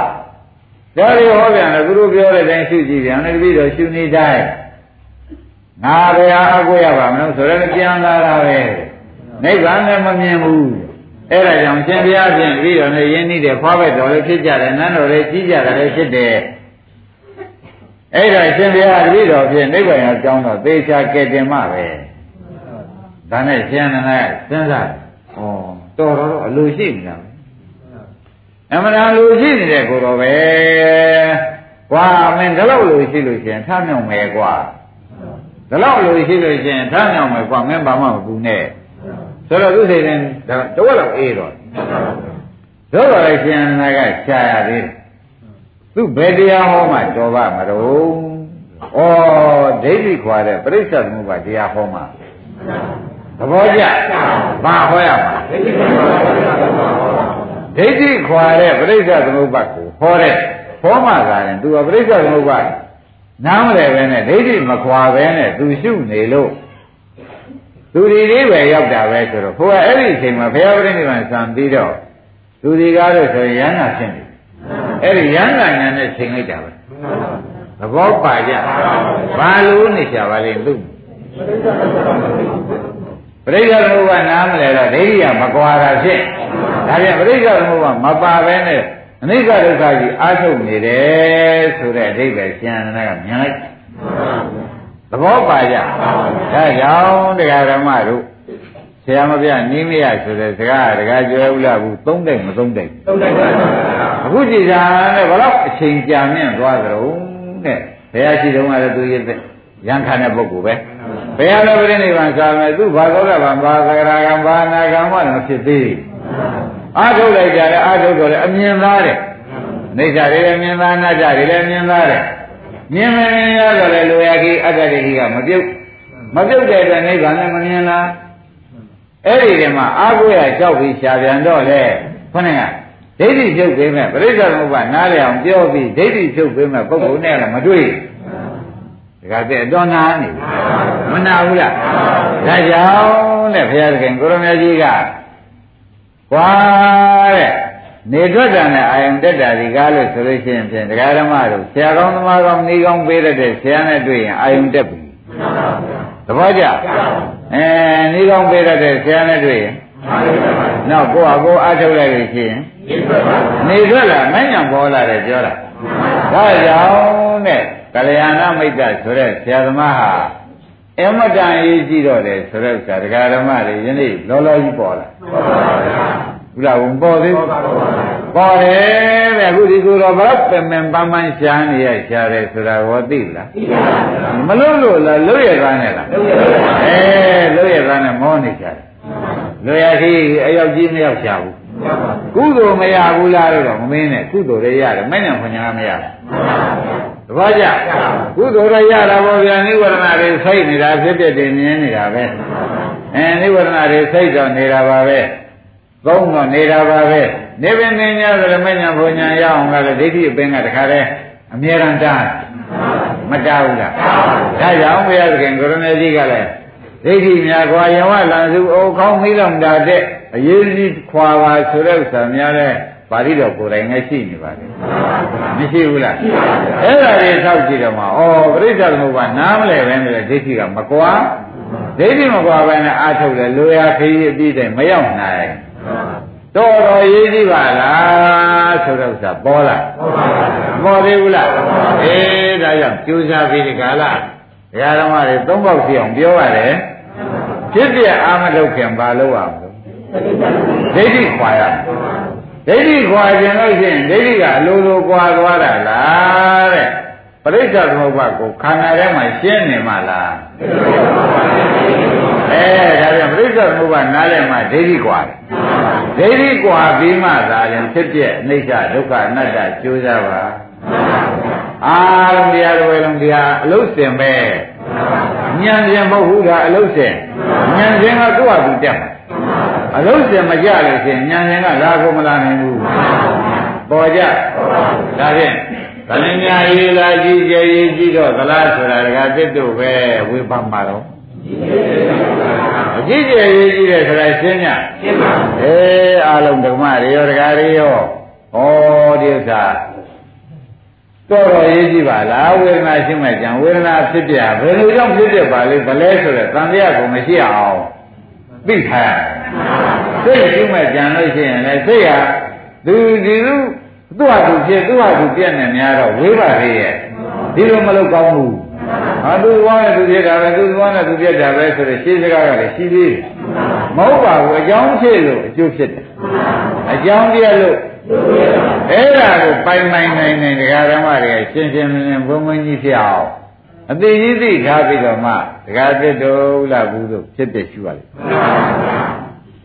ဒါတွေဟောပြန်တယ်သူတို့ပြောတဲ့အတိုင်းရှုကြည့်ပြန်တယ်တပည့်တော်ရှုနေတိုင်းငါဘယ်ဟာအကိုရပါမလို့ဆိုတော့ပြန်လာတာပဲနိဗ္ဗာန်လည်းမမြင်ဘူးအဲ့ဒါကြောင့်ရှင်ဘုရားဖြင့်တပည့်တော်နဲ့ယဉ်နှီးတယ်ဖွားဘက်တော်လည်းဖြစ်ကြတယ်နန်းတော်လည်းကြီးကြတယ်လည်းဖြစ်တယ်အဲ့ဒါရှင်ဘုရားတပည့်တော်ဖြင့်နိဗ္ဗာန်ရောက်ကြောင်းတော့သေချာကဲတင်မှပဲဒါနဲ့ရှင်နန္ဒကစဉ်းစားဩတော်တော်တော့အလိုရှိနေတာပဲ အမှန်တရားလူရှိနေတဲ့ကိုတော့ပဲကွာမင်းဒီလောက်လူရှိလို့ရှိရင်ထမြောင်မယ်ကွာဒီလောက်လူရှိလို့ရှိရင်ထမြောင်မယ်ကွာမင်းဘာမှမပူနဲ့ဆိုတော့သူစိတ်နဲ့တဝက်လောက်အေးတော့တို့တော်လည်းရှင်နာကရှားရသေးတယ်သူဘယ်တရားဟောမှတော်ပါမလို့ဩဒိဋ္ဌိခွာတဲ့ပြိဿသမုပ္ပါတရားဟောမှသဘောကျဘာဟောရမှာ ဒိဋ္ဌိခွာဒိဋ္ဌိခွာတဲ့ပြိဿသမုပ္ပါကိုဟောတဲ့ဟောမှသာရင်သူကပြိဿသမုပ္ပါနားမလဲပဲနဲ့ဒိဋ္ဌိမခွာပဲနဲ့သူရှုနေလို့သူဒီလေးပဲရောက်တာပဲဆိုတော့ဘုရားအဲ့ဒီအချိန်မှာဘုရားပြိဋိဘံစံပြီးတော့သူဒီကားလို့ဆိုရင်ရဟန္တာဖြစ်နေအဲ့ဒီရဟန္တာညာနဲ့ချိန်လိုက်တာပဲသဘောပါကြဘာလို့နေကြပါလိမ့်သူပြိဿသမုပ္ပါနားမလဲတော့ဒိဋ္ဌိကမကွာတာဖြစ်ဒါပြန်ပြိဿသမုပ္ပါမပါပဲနဲ့အနိစ္စဒုက္ခကြီးအာထုတ်နေတယ်ဆိုတဲ့အဓိပ္ပာယ်ရှင်အနန္ဒကမြင်လိုက်သဘောပါကြဒါကြောင့်တရားဓမ္မတို့ဆရာမပြနီးမရဆိုတဲ့စကားတရားကျွဲဥလာဘူးသုံးတိုက်မသုံးတိုက်သုံးတိုက်ပါအခုကြည်သာနဲ့ဘလောက်အချိန်ကြာမြင့်သွားကြတော့တဲ့ဘယ်ရှိတုန်းကလည်းသူရတဲ့ရန်ခံတဲ့ပုဂ္ဂိုလ်ပဲဘယ်ဟာလည်းပြိဋိဘံစာမယ်သူဘာသောတာပန်ဘာသဂရာကံဘာနာကံမှလည်းဖြစ်သေး အာထုတ်လိုက်ကြတယ်အာထုတ်တော့လည်းအမြင်သားတယ်နေကြတွေလည်းမြင်သားနာကြတွေလည်းမြင်သားတယ်မြင်မမြင်ရတော့လေလူရကြီးအတ္တတိကမပြုတ်မပြုတ်တဲ့အတွက်နိဗ္ဗာန်လည်းမမြင်လားအဲ့ဒီတည်းမှာအာကိုရကြောက်ပြီးရှားပြန်တော့လေခொနဲ့ကဒိဋ္ဌိဖြုတ်ပေးမဲ့ပြိဿသမုပ္ပါနားလည်အောင်ပြောပြီးဒိဋ္ဌိဖြုတ်ပေးမဲ့ပုဂ္ဂိုလ်နဲ့လည်းမတွေ့ဒါကတည်းအတော်နာနေမနာဘူးလားဒါကြောင့်တဲ့ဘုရားသခင်ကိုရမကြီးက ကွာတဲ့နေထွက်တာနဲ့အာယုံတက်တာဒီကားလို့ဆိုလို့ရှိရင်ဖြင့်တရားဓမ္မတို့ဆရာကောင်းသမားကောင်းနေကောင်းပေးတဲ့ဆရာနဲ့တွေ့ရင်အာယုံတက်ပြီသဘောကျအဲနေကောင်းပေးတဲ့ဆရာနဲ့တွေ့ရင်နောက်ကိုယ့်အကိုအားထုတ်လိုက်လို့ရှိရင်နေထွက်လာမညံပေါ်လာတယ်ပြောတာဒါကြောင့်တဲ့ကလျာဏမိတ်္တဆိုတဲ့ဆရာသမားဟာအမတန်ရေးကြည့်တော့တယ်ဆိုတဲ့ဥစ္စာဒကာဓမ္မတွေယနေ့လောလောကြီးပေါ်လာ ဘုရားဝင်ပေါ်သေးပေါ်တယ်ဗျအခုဒီကိုတော့ဘာပင်ပင်ပန်းပန်းရှားနေရရှားတယ်ဆိုတာဟောသိလားမလို့လို့လားလို့ရသားနဲ့လားအဲလို့ရသားနဲ့မောနေကြတယ်လွယ်ရရှိအယောက်ကြီးမယောက်ရှာဘူးကုသိုလ်မရဘူးလားတော့မမင်းနဲ့ကုသိုလ်တွေရတယ်မနဲ့ခွန်ညာမရဘူးတပည့်ကြကုသိုလ်တွေရတာပေါ့ဗျာနိဝရဏတွေစိတ်နေတာဖြစ်ဖြစ်တင်မြင်နေတာပဲအဲနိဝရဏတွေစိတ်တော့နေတာပါပဲ သုံးတော့နေတာပါပဲနေပင်နေ냐ဆိုလည်းမညာဘုံညာရအောင်ကလည်းဒိဋ္ဌိအပင်ကတခါတည်းအမြဲတမ်းတားမတားဘူးလားဒါကြောင့်ဘုရားသခင်ကိုရမေကြီးကလည်းဒိဋ္ဌိများကွာယဝလံစုအိုခေါင်းမိလုံးတာတဲ့အရေးကြီးခွာပါဆိုတဲ့ဥစ္စာများလဲပါဠိတော်ကိုယ်တိုင်လည်းရှိနေပါလေမရှိဘူးလားအဲ့ဒါတွေထောက်ကြည့်တော့မှဩပရိစ္ဆေသမုပ္ပါနားမလဲပဲနဲ့ဒိဋ္ဌိကမကွာဒိဋ္ဌိမကွာပဲနဲ့အာထုတ်တယ်လိုရာခရီးအပြီးတိုင်မရောက်နိုင် တော်တော်ရေးကြည့်ပါလားဆိုတော့ဥစ္စာပေါ်လာပေါ်သေးဘူးလားအေးဒါကြောင့်ကြိုးစားပြီးဒီကာလဘုရားဓမ္မတွေသုံးပေါက်စီအောင်ပြောရတယ်ဖြစ်ပြအာမလုပ်ခင်ဘာလုပ်ရမလဲဒိဋ္ဌိခွာရဒိဋ္ဌိခွာခြင်းလို့ရှိရင်ဒိဋ္ဌိကအလိုလိုခွာသွားတာလားတဲ့ပရိစ္ဆေသမုပ္ပါကိုခန္ဓာထဲမှာရှင်းနေမှလား အဲဒါပြန်ပရိစ္ဆေသမုပ္ပါနားလည်မှဒိဋ္ဌိခွာတယ်ဒိဋ္ဌိကွာပြီးမှသာရင်ဖြစ်ပြအိဋ္ဌဒုက္ခအနတ္တကျိုးစားပါအာရုံတရားတွေလုံးတရားအလုစင်ပဲဉာဏ်ရှင်မဟုတ်ဘူးဒါအလုစင်ဉာဏ်ရှင်ကသူ့ဟာသူတက်မှာအလုံးစင်မကြလို့ရှင်ဉာဏ်ရှင်ကလာကုန်မလာနိုင်ဘူးပေါ်ကြဒါဖြင့်ဗလင်းများရေးလာကြည့်ကြရေးကြည့်တော့သလားဆိုတာတကတစ်တို့ပဲဝိပဿနာတော့ အကြည့်ကြရေးကြည့်တယ်ဆိုတာရှင်းညရှင်းပါအေးအလုံးဓမ္မတွေရောတကားတွေရောဩဒီဥစ္စာတော်တော်ရေးကြည့်ပါလားဝေဒနာရှင်းမဲ့ကြံဝေဒနာဖြစ်ပြဘယ်လိုကြောင့်ဖြစ်ပြပါလဲဗလဲဆိုတဲ့တန်တရားကိုမရှိအောင်သိထားစိတ်ရှင်းမဲ့ကြံလို့ရှိရင်လည်းစိတ်ဟာသူဒီလူသူ့ဟာသူဖြစ်သူ့ဟာသူပြည့်နေများတော့ဝေးပါသေးရဲ့ဒီလိုမလုပ်ကောင်းဘူး ဟာသူသွားနဲ့သူပြည့်တာပဲသူသွားနဲ့သူပြည့်တာပဲဆိုတော့ရှင်းစကားကလည်းရှိသေးတယ်မဟုတ်ပါဘူးအကြောင်းဖြစ်လို့အကျိုးဖြစ်တယ်အကြောင်းပြည့်လို့အဲ့ဒါကိုပိုင်ပိုင်နိုင်နိုင်တရားဓမ္မတွေကရှင်းရှင်းလင်းလင်းဘုံဘုံကြီးဖြစ်အောင်အသေးကြီးသိထားပြီးတော့မှတရားသစ်တို့လားဘူးတို့ဖြစ်ဖြစ်ရှုရလိမ့်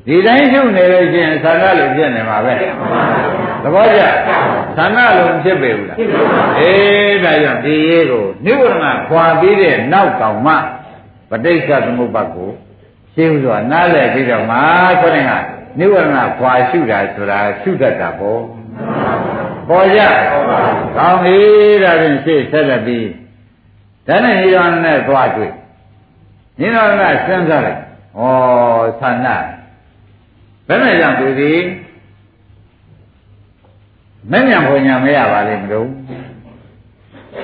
ဒီတိုင်းရှုနေလို့ရှိရင်သံဃာလိုဖြစ်နေမှာပဲသဘောကျသံဃာလိုဖြစ်ပေဘူးလားအေးဒါကြောင့်ဒီရေးကိုနိဝရဏခွာပြီးတဲ့နောက်တောင်မှပဋိစ္စသမုပ္ပါကိုရှင်းလို့နားလည်ပြီးတော့မှဆိုရင်ကနိဝရဏခွာရှုတာဆိုတာရှုတတ်တာပေါ့ပေါ်ကြကောင်းပြီဒါဖြင့်ရှေ့ဆက်လက်ပြီးဒါနဲ့ညီတော်နဲ့သွားတွေ့ညီတော်ကစဉ်းစားလိုက်ဩသန္နာ ဘယ်နဲ့ကြောင့်သူဒီမဉ္ဇဉ်ဘုံညာမရပါလိမ့်မလို့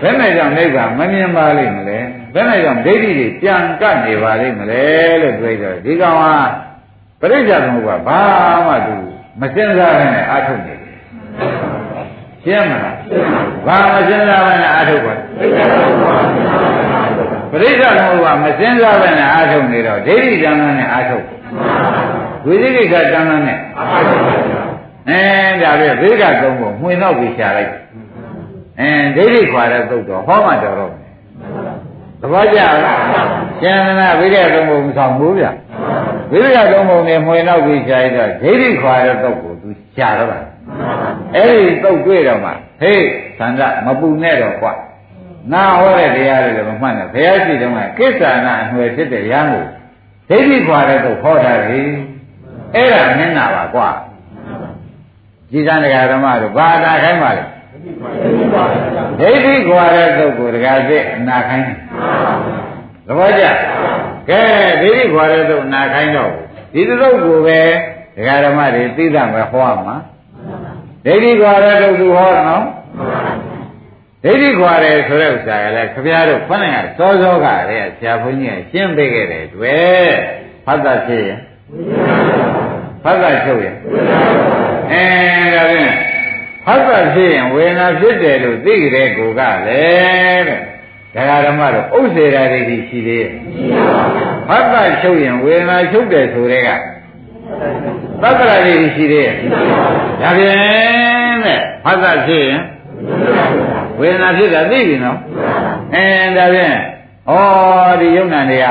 ဘယ်နဲ့ကြောင့်နိဗ္ဗာန်မမြင်ပါလိမ့်မလဲဘယ်နဲ့ကြောင့်ဒိဋ္ဌိတွေပြန်ကပ်နေပါလိမ့်မလဲလို့တွေးတော့ဒီကောင်ဟာပရိစ္ဆေသမုပ္ပါဘာမှသူမစင်စားနဲ့အာထုတ်နေတယ်ရှင်းမလားဘာမစင်စားဘဲနဲ့အာထုတ်ပါပရိစ္ဆေသမုပ္ပါမစင်စားဘဲနဲ့အာထုတ်နေတော့ဒိဋ္ဌိတဏ္ဍာနဲ့အာထုတ် ဝိသိကိစ္စတဏ္ဍာနဲ့အဲဒါပြဝိကသုံးပုံမှွင်တော့ပြီးရှာလိုက်အဲဒိဋ္ဌိခွာတဲ့သုတ်တော်ဟောမှတော်တော့သဘောကျလားကျန်နာဝိရိယသုံးပုံမဆောင်ဘူးဗျဝိရိယသုံးပုံနဲ့မှွင်တော့ပြီးရှာရတော့ဒိဋ္ဌိခွာတဲ့သုတ်ကိုသူရှာတော့တာအဲ့ဒီသုတ်တွေ့တော့မှဟေးသန္တာမပူနဲ့တော့ကွာငါဟောတဲ့တရားတွေလည်းမမှတ်နဲ့ဘုရားရှိတုန်းကကိစ္ဆာနာအနှွယ်ဖြစ်တဲ့ရဟန်းကိုဒိဋ္ဌိခွာတဲ့သုတ်ဟောတာလေ အဲ့ဒါမျက်နာပါကွာကြည်စံတရားဓမ္မတို့ဘာသာခိုင်းပါလဲဒိဋ္ဌိခွာတဲ့သုတ်ကိုတရားစစ်အနာခိုင်းသဘောကျကဲဒိဋ္ဌိခွာတဲ့သုတ်နာခိုင်းတော့ဒီသုတ်ကိုပဲတရားဓမ္မတွေသိတာပဲဟောမှာဒိဋ္ဌိခွာတဲ့သုတ်သူဟောနော်ဒိဋ္ဌိခွာတယ်ဆိုတဲ့ဥစ္စာကလည်းခဗျားတို့ခဏကစောစောကတည်းကဆရာဘုန်းကြီးကရှင်းပေးခဲ့တယ်တွေ့ဖတ်တာဖြစ်ရင် ဖတ်တာချုပ်ရင်အဲဒါဖြင့်ဖတ်တာဖြစ်ရင်ဝေဒနာဖြစ်တယ်လို့သိကြတဲ့ကိုကလည်းတဲ့ဒကာဓမ္မတို့ဥစ္စေရာတွေရှိသေးရဲ့ဖတ်တာချုပ်ရင်ဝေဒနာချုပ်တယ်ဆိုတဲ့ကသက္ကရာတွေရှိသေးရဲ့ဒါဖြင့်တဲ့ဖတ်တာဖြစ်ရင်ဝေဒနာဖြစ်တာသိပြီနော်အဲဒါဖြင့်ဩဒီယုံနာတွေက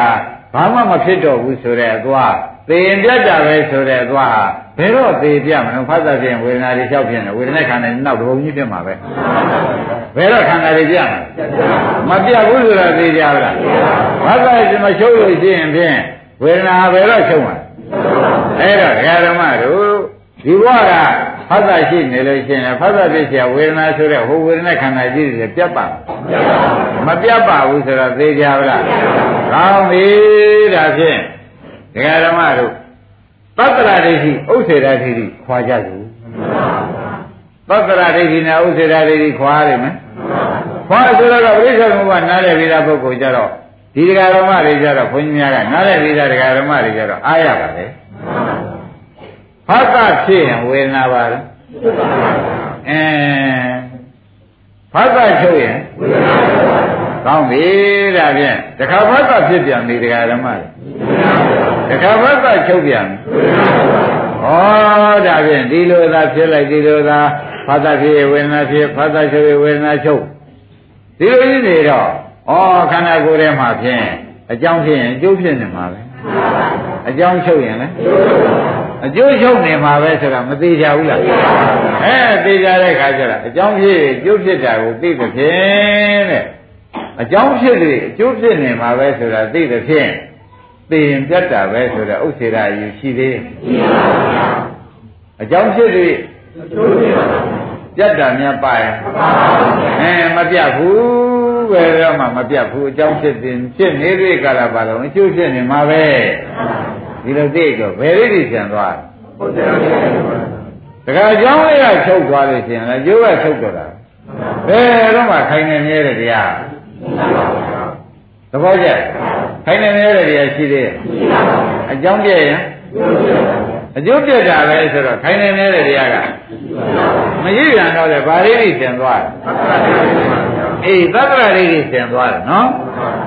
ဘာမှမဖြစ်တော့ဘူးဆိုတဲ့အသွား သေရင်ပြတ်တာပဲဆိုတဲ့သွားဟာဘယ်တော့သေပြမလို့ဖတ်သဖြင့်ဝေဒနာတွေလျှောက်ဖြစ်နေဝေဒနာခန္ဓာနောက်တဘုံကြီးဖြစ်မှာပဲဘယ်တော့ခန္ဓာတွေပြမှာမပြဘူးဆိုတာသိကြပါလားဖတ်သဖြင့်မရှုပ်လို့ရှိရင်ဖြင့်ဝေဒနာဘယ်တော့ရှုံးမှာအဲ့တော့ဓမ္မတို့ ဒီဘဝကဖတ်တာရှိနေလို့ရှိရင်ဖတ်တာဖြစ်เสียဝေဒနာဆိုတဲ့ဟိုဝေဒနာခန္ဓာကြီးတွေပြတ်ပါမပြတ်ပါဘူးဆိုတော့သိကြပါလားကောင်းပြီဒါဖြင့် ဒကာဓမ္မတို့သတ္တရာဒိဋ္ဌိဥစ္စေရာဒိဋ္ဌိခွာကြစို့သတ္တရာဒိဋ္ဌိနဲ့ဥစ္စေရာဒိဋ္ဌိခွာရမယ်ခွာဆိုတော့ပြိဿဘုရားနားလည်ပြီးသားပုဂ္ဂိုလ်ကြတော့ဒီဒကာဓမ္မတွေကြတော့ဘုန်းကြီးများကနားလည်ပြီးသားဒကာဓမ္မတွေကြတော့အားရပါလေဖတ်တာဖြစ်ရင်ဝေဒနာပါလားအဲဖတ်တာချုပ်ရင်ကောင်းပြီဒါဖြင့်တခါဖတ်တာဖြစ်ပြန်ပြီဒကာဓမ္မတွေ တခါဖတ်တာချုပ်ပြန်ဩဒါဖြင့်ဒီလိုသာဖြစ်လိုက်ဒီလိုသာဖတ်တာဖြစ်ဝေဒနာဖြစ်ဖတ်တာချုပ်ဝေဒနာချုပ်ဒီလိုကြီးနေတော့ဩခန္ဓာကိုယ်ထဲမှာဖြင့်အကြောင်းဖြစ်ရင်အကျိုးဖြစ်နေမှာပဲအကြောင်းချုပ်ရင်လည်းအကျိုးချုပ်နေမှာပဲဆိုတာမသေးကြဘူးလားအဲသေးကြတဲ့ခါကျတော့အကြောင်းဖြစ်အကျိုးဖြစ်တာကိုသိတဲ့ဖြင့်တဲ့အကြောင်းဖြစ်လေအကျိုးဖြစ်နေမှာပဲဆိုတာသိတဲ့ဖြင့် သိရင်ပြတ်တာပဲဆိုတော့ဥစ္စေရယူရှိသေးရှိပါဘူးအကြောင်းဖြစ်လေအကျိုးဖြစ်ပါပြတ်တာများပါရဲ့မပါဘူးအဲမပြတ်ဘူးပဲတော့မှမပြတ်ဘူးအကြောင်းဖြစ်တင်ဖြစ်နေတဲ့ကာလပါလုံးအကျိုးဖြစ်နေမှာပဲဒီလိုသိတော့ဘယ်လိုဒီပြန်သွားဟုတ်တယ်တခါအကြောင်းလေးကချုပ်သွားလို့ရှိရင်လည်းကျိုးကချုပ်တော့တာဘယ်တော့မှခိုင်နေမြဲတဲ့တရားသဘောကျ ခိုင်နေမြဲတဲ့တရားရှိသေးရဲ့အကြောင်းပြရင်အကျိုးပြတာပဲဆိုတော့ခိုင်နေမြဲတဲ့တရားကမရှိပြန်တော့လေဗာရိတိသင်သွားတယ်အေးသတ္တရရိတိသင်သွားတယ်နော်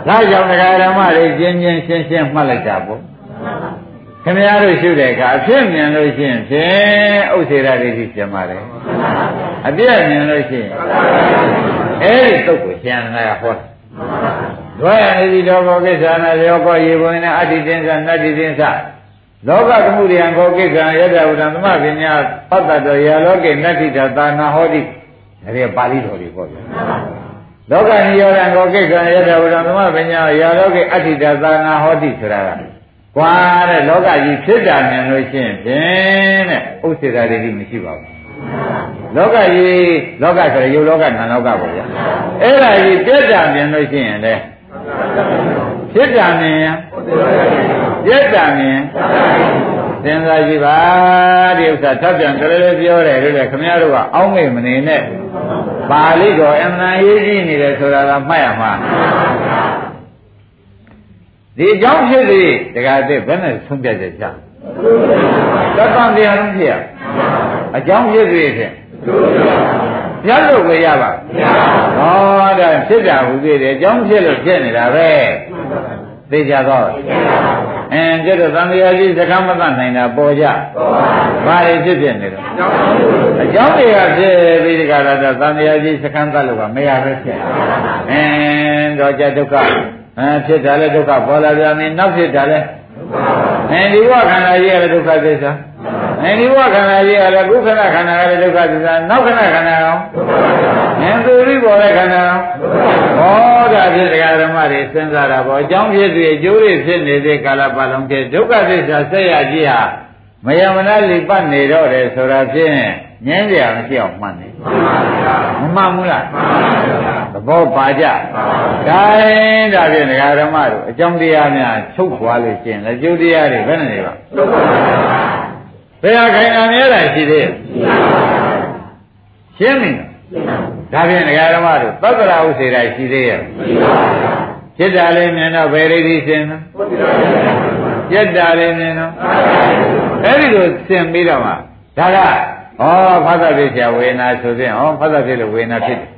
ဒါကြောင့်တရားဓမ္မတွေကျင်းချင်းရှင်းရှင်းမှတ်လိုက်တာပေါ့ခင်ဗျားတို့ရှုတဲ့အခါအဖြစ်မြင်လို့ရှိရင်ဖြင့်ဥစ္စေရဒိဋ္ဌိပြန်ပါတယ်အပြည့်မြင်လို့ရှိရင်အဲ့ဒီတုတ်ကိုရှင်နာဟောတယ် ဒွါရနေဒီတော့ဘောကိစ္စနာရောကောရေဘုံနဲ့အတ္တိတင်္စနတ္တိတင်္စလောကသမှုရိယံခောကိစ္စံယတ္တဝတ္တသမပညာပတ္တတောယာလောကေနတ္တိတာသာနာဟောတိဒါတွေပါဠိတော်တွေပေါ့ဗျာလောကနိရောဓံခောကိစ္စံယတ္တဝတ္တသမပညာယာလောကေအတ္တိတာသာနာဟောတိဆိုတာကကွာတဲ့လောကကြီးဖြစ်တာမြင်လို့ရှိရင်ဖြင့်တဲ့ဥစ္စေတာတွေမရှိပါဘူးလောကကြီးလောကဆိုရရုပ်လောကနာလောကပေါ့ဗျာအဲ့ဒါကြီးပြတ်တာမြင်လို့ရှိရင်လေ ဖြစ်တာမြင်ရင်ပြတ်တာမြင်စဉ်းစားကြည့်ပါဒီဥစ္စာထပ်ပြန်ကြလေလေပြောတယ်လို့လေခမည်းတော်ကအောင်းမေ့မနေနဲ့ပါဠိတော်အမှန်ရေးကြည့်နေတယ်ဆိုတာကမှတ်ရမှာဒီအကြောင်းဖြစ်စေတခါတည်းဘယ်နဲ့ဆုံးဖြတ်ချက်ချသတ္တန်တရားလုံးဖြစ်ရအကြောင်းဖြစ်စေဖြင့်ပြတ်လို့ဝေရပါဟောဒါ ဖြစ်တာဟူသေးတယ်အကြောင်းဖြစ်လို့ဖြစ်နေတာပဲသိကြတော့အင်းကျတော့သံဃာကြီးစကားမတတ်နိုင်တာပေါ်ကြဘာတွေဖြစ်ဖြစ်နေတော့အကြောင်းတွေကဖြစ်ပြီးဒီကရတော့သံဃာကြီးစကားတတ်လို့ကမရပဲဖြစ်အင်းတော့ကြဒုက္ခအဲဖြစ်တာလဲဒုက္ခပေါ်လာပြန်ပြီနောက်ဖြစ်တာလဲ အဲဒီဘဝခန္ဓာကြီးကလည်းဒုက္ခသစ္စာအဲဒီဘဝခန္ဓာကြီးကလည်းခုခဏခန္ဓာကလည်းဒုက္ခသစ္စာနောက်ခဏခန္ဓာရောဉာဏ်သူရိပေါ်တဲ့ခန္ဓာရောဟောတာဖြစ်တရားဓမ္မတွေစဉ်းစားတာပေါ့အကြောင်းဖြစ်ပြီးအကျိုးတွေဖြစ်နေတဲ့ကာလပတ်လုံးဖြစ်ဒုက္ခသစ္စာဆက်ရကြီးဟာမယမနာလိပတ်နေတော့တယ်ဆိုတာဖြင့်ငင်းကြအောင်ရှိအောင်မှတ်နေမမှန်ဘူးလား သဘောပါကြ။ဒါရင်ဒါဖြင့်ဒကာဓမ္မတို့အကြောင်းတရားများချုပ်ွားလို့ရှင်လက်ကျိုးတရားတွေဘယ်နဲ့နေပါချုပ်ွားပါဘယ်ဟာခိုင်တာမြဲတာရှိသေးရဲ့ရှင်းပြီဒါဖြင့်ဒကာဓမ္မတို့သက္ကရာဥစေတာရှိသေးရဲ့ဖြစ်တာလည်းမြင်တော့ဘယ်လေးဒီရှင်းနော်ပြက်တာလည်းမြင်တော့အဲ့ဒီလိုရှင်းပြီးတော့မှဒါကဩဖသဖြစ်ဆရာဝေနာဆိုရင်ဩဖသဖြစ်လို့ဝေနာဖြစ်တယ်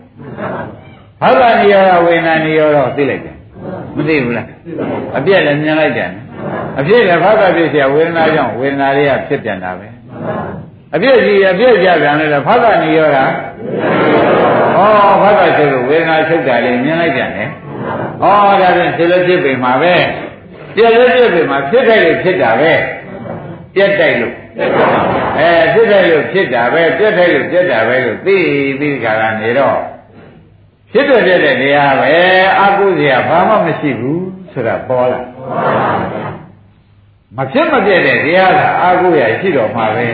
ဖသနိရောဓဝေနာနိရောဓသိလိုက်တယ်မသိဘူးလားအပြည့်လည်းမြင်လိုက်တယ်အပြည့်လည်းဖသဖြစ်เสียဝေဒနာကြောင့်ဝေဒနာလေးကဖြစ်ပြန်တာပဲအပြည့်ကြီးအပြည့်ကြပြန်လေဖသနိရောဓဩဖသဆိုလို့ဝေဒနာချုပ်တာလေးမြင်လိုက်တယ်ဩဒါဖြင့်ဖြစ်လို့ဖြစ်ပေမှာပဲပြည့်လို့ဖြစ်ပေမှာဖြစ်တယ်လို့ဖြစ်တာပဲပြက်တိုက်လို့အဲဖြစ်တယ်လို့ဖြစ်တာပဲပြက်တယ်လို့ပြက်တာပဲလို့သိပြီးကြတာနေတော့ ဖြစ်တယ်ပြက်တဲ့တရားပဲအကုစရာဘာမှမရှိဘူးဆိုတာပေါ်လာမဖြစ်မပြက်တဲ့တရားကအာကုရရှိတော်မှာပဲ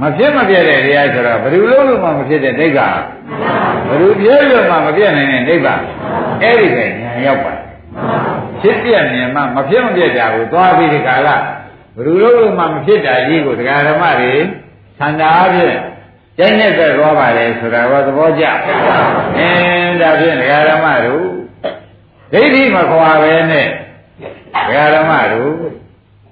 မဖြစ်မပြည့်တဲ့တရားဆိုတော့ဘယ်သူလုံးလို့မှမဖြစ်တဲ့ဒိဋ္ဌာဘယ်သူပြည့်လို့မှမပြည့်နိုင်တဲ့ဒိဋ္ဌာအဲ့ဒီပဲညာရောက်ပါဖြစ်ပြမြင်မှမဖြစ်မပြည့်တာကိုသွားပြီးဒီကာလဘယ်သူလုံးလို့မှမဖြစ်တာကြီးကိုတရားဓမ္မတွေသန္တာအဖြစ် ကျင့်တဲ့သက်သွားပါလေဆိုတာကသဘောကျအင်းဒါဖြင့်တရားဓမ္မတို့ဒိဋ္ဌိမခွာပဲနဲ့တရားဓမ္မတို့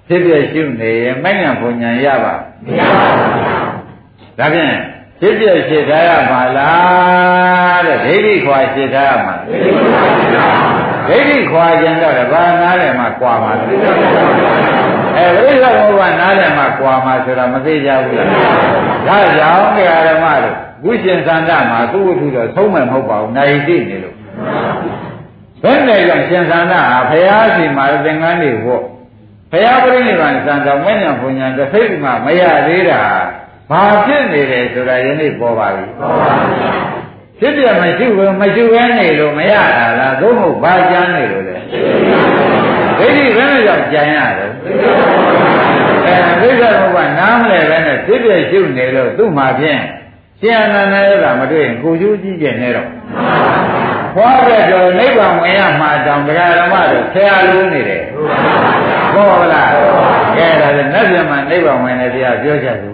ဖြစ်ပြရှုနေရင်မဉ္ဇဉ်ဘုံညာရပါမရပါဘူးဒါဖြင့်ဖြစ်ပြရှင်းထားရမှာလားတဲ့ဒိဋ္ဌိခွာရှင်းထားရမှာဒိဋ္ဌိခွာခြင်းတော့ဘာနားလဲမှာကွာမှာလဲအဲ ပရိစ္ဆေဘုရားနားလဲမှာကွာမှာဆိုတာမသိကြဘူးဒါကြောင့်တရားဓမ္မတို့ဝိရှင်သန္တာမှာသူ့ဝတ္ထုတော့သုံးမယ်မဟုတ်ပါဘူးနိုင်သိနေလို့ဘယ်နဲ့ကြောင့်ရှင်သန္တာဟာဘုရားရှိမှသင်္ကန်းတွေဟောဘုရားပြိဋိဘံစံတော်မဉ္ဇဉ်ဘုံညာတစ်စိတ်မှမရသေးတာဘာဖြစ်နေတယ်ဆိုတာယနေ့ပေါ်ပါပြီပေါ်ပါဗျာဖြစ်ပြမရှိဘူးမရှိဘဲနေလို့မရတာလားသို့မဟုတ်ဘာကြမ်းနေလို့လဲ ဒိဋ္ဌိဘယ်နဲ့ကြောင့်ကြံရတယ်အဲဒိဋ္ဌိဘုရားနားမလဲပဲနဲ့ဖြစ်ပြရှုနေလို့သူ့မှာဖြင့်ရှင်အနန္ဒရတာမတွေ့ရင်ကိုကျိုးကြီးကျင်နေတော့ဘွားတဲ့တော့နိဗ္ဗာန်ဝင်ရမှာတောင်တရားဓမ္မတို့ဆရာလုံးနေတယ်ဟုတ်ပါလားကဲဒါဆိုနတ်ပြမှာနိဗ္ဗာန်ဝင်တယ်တရားပြောချက်သူ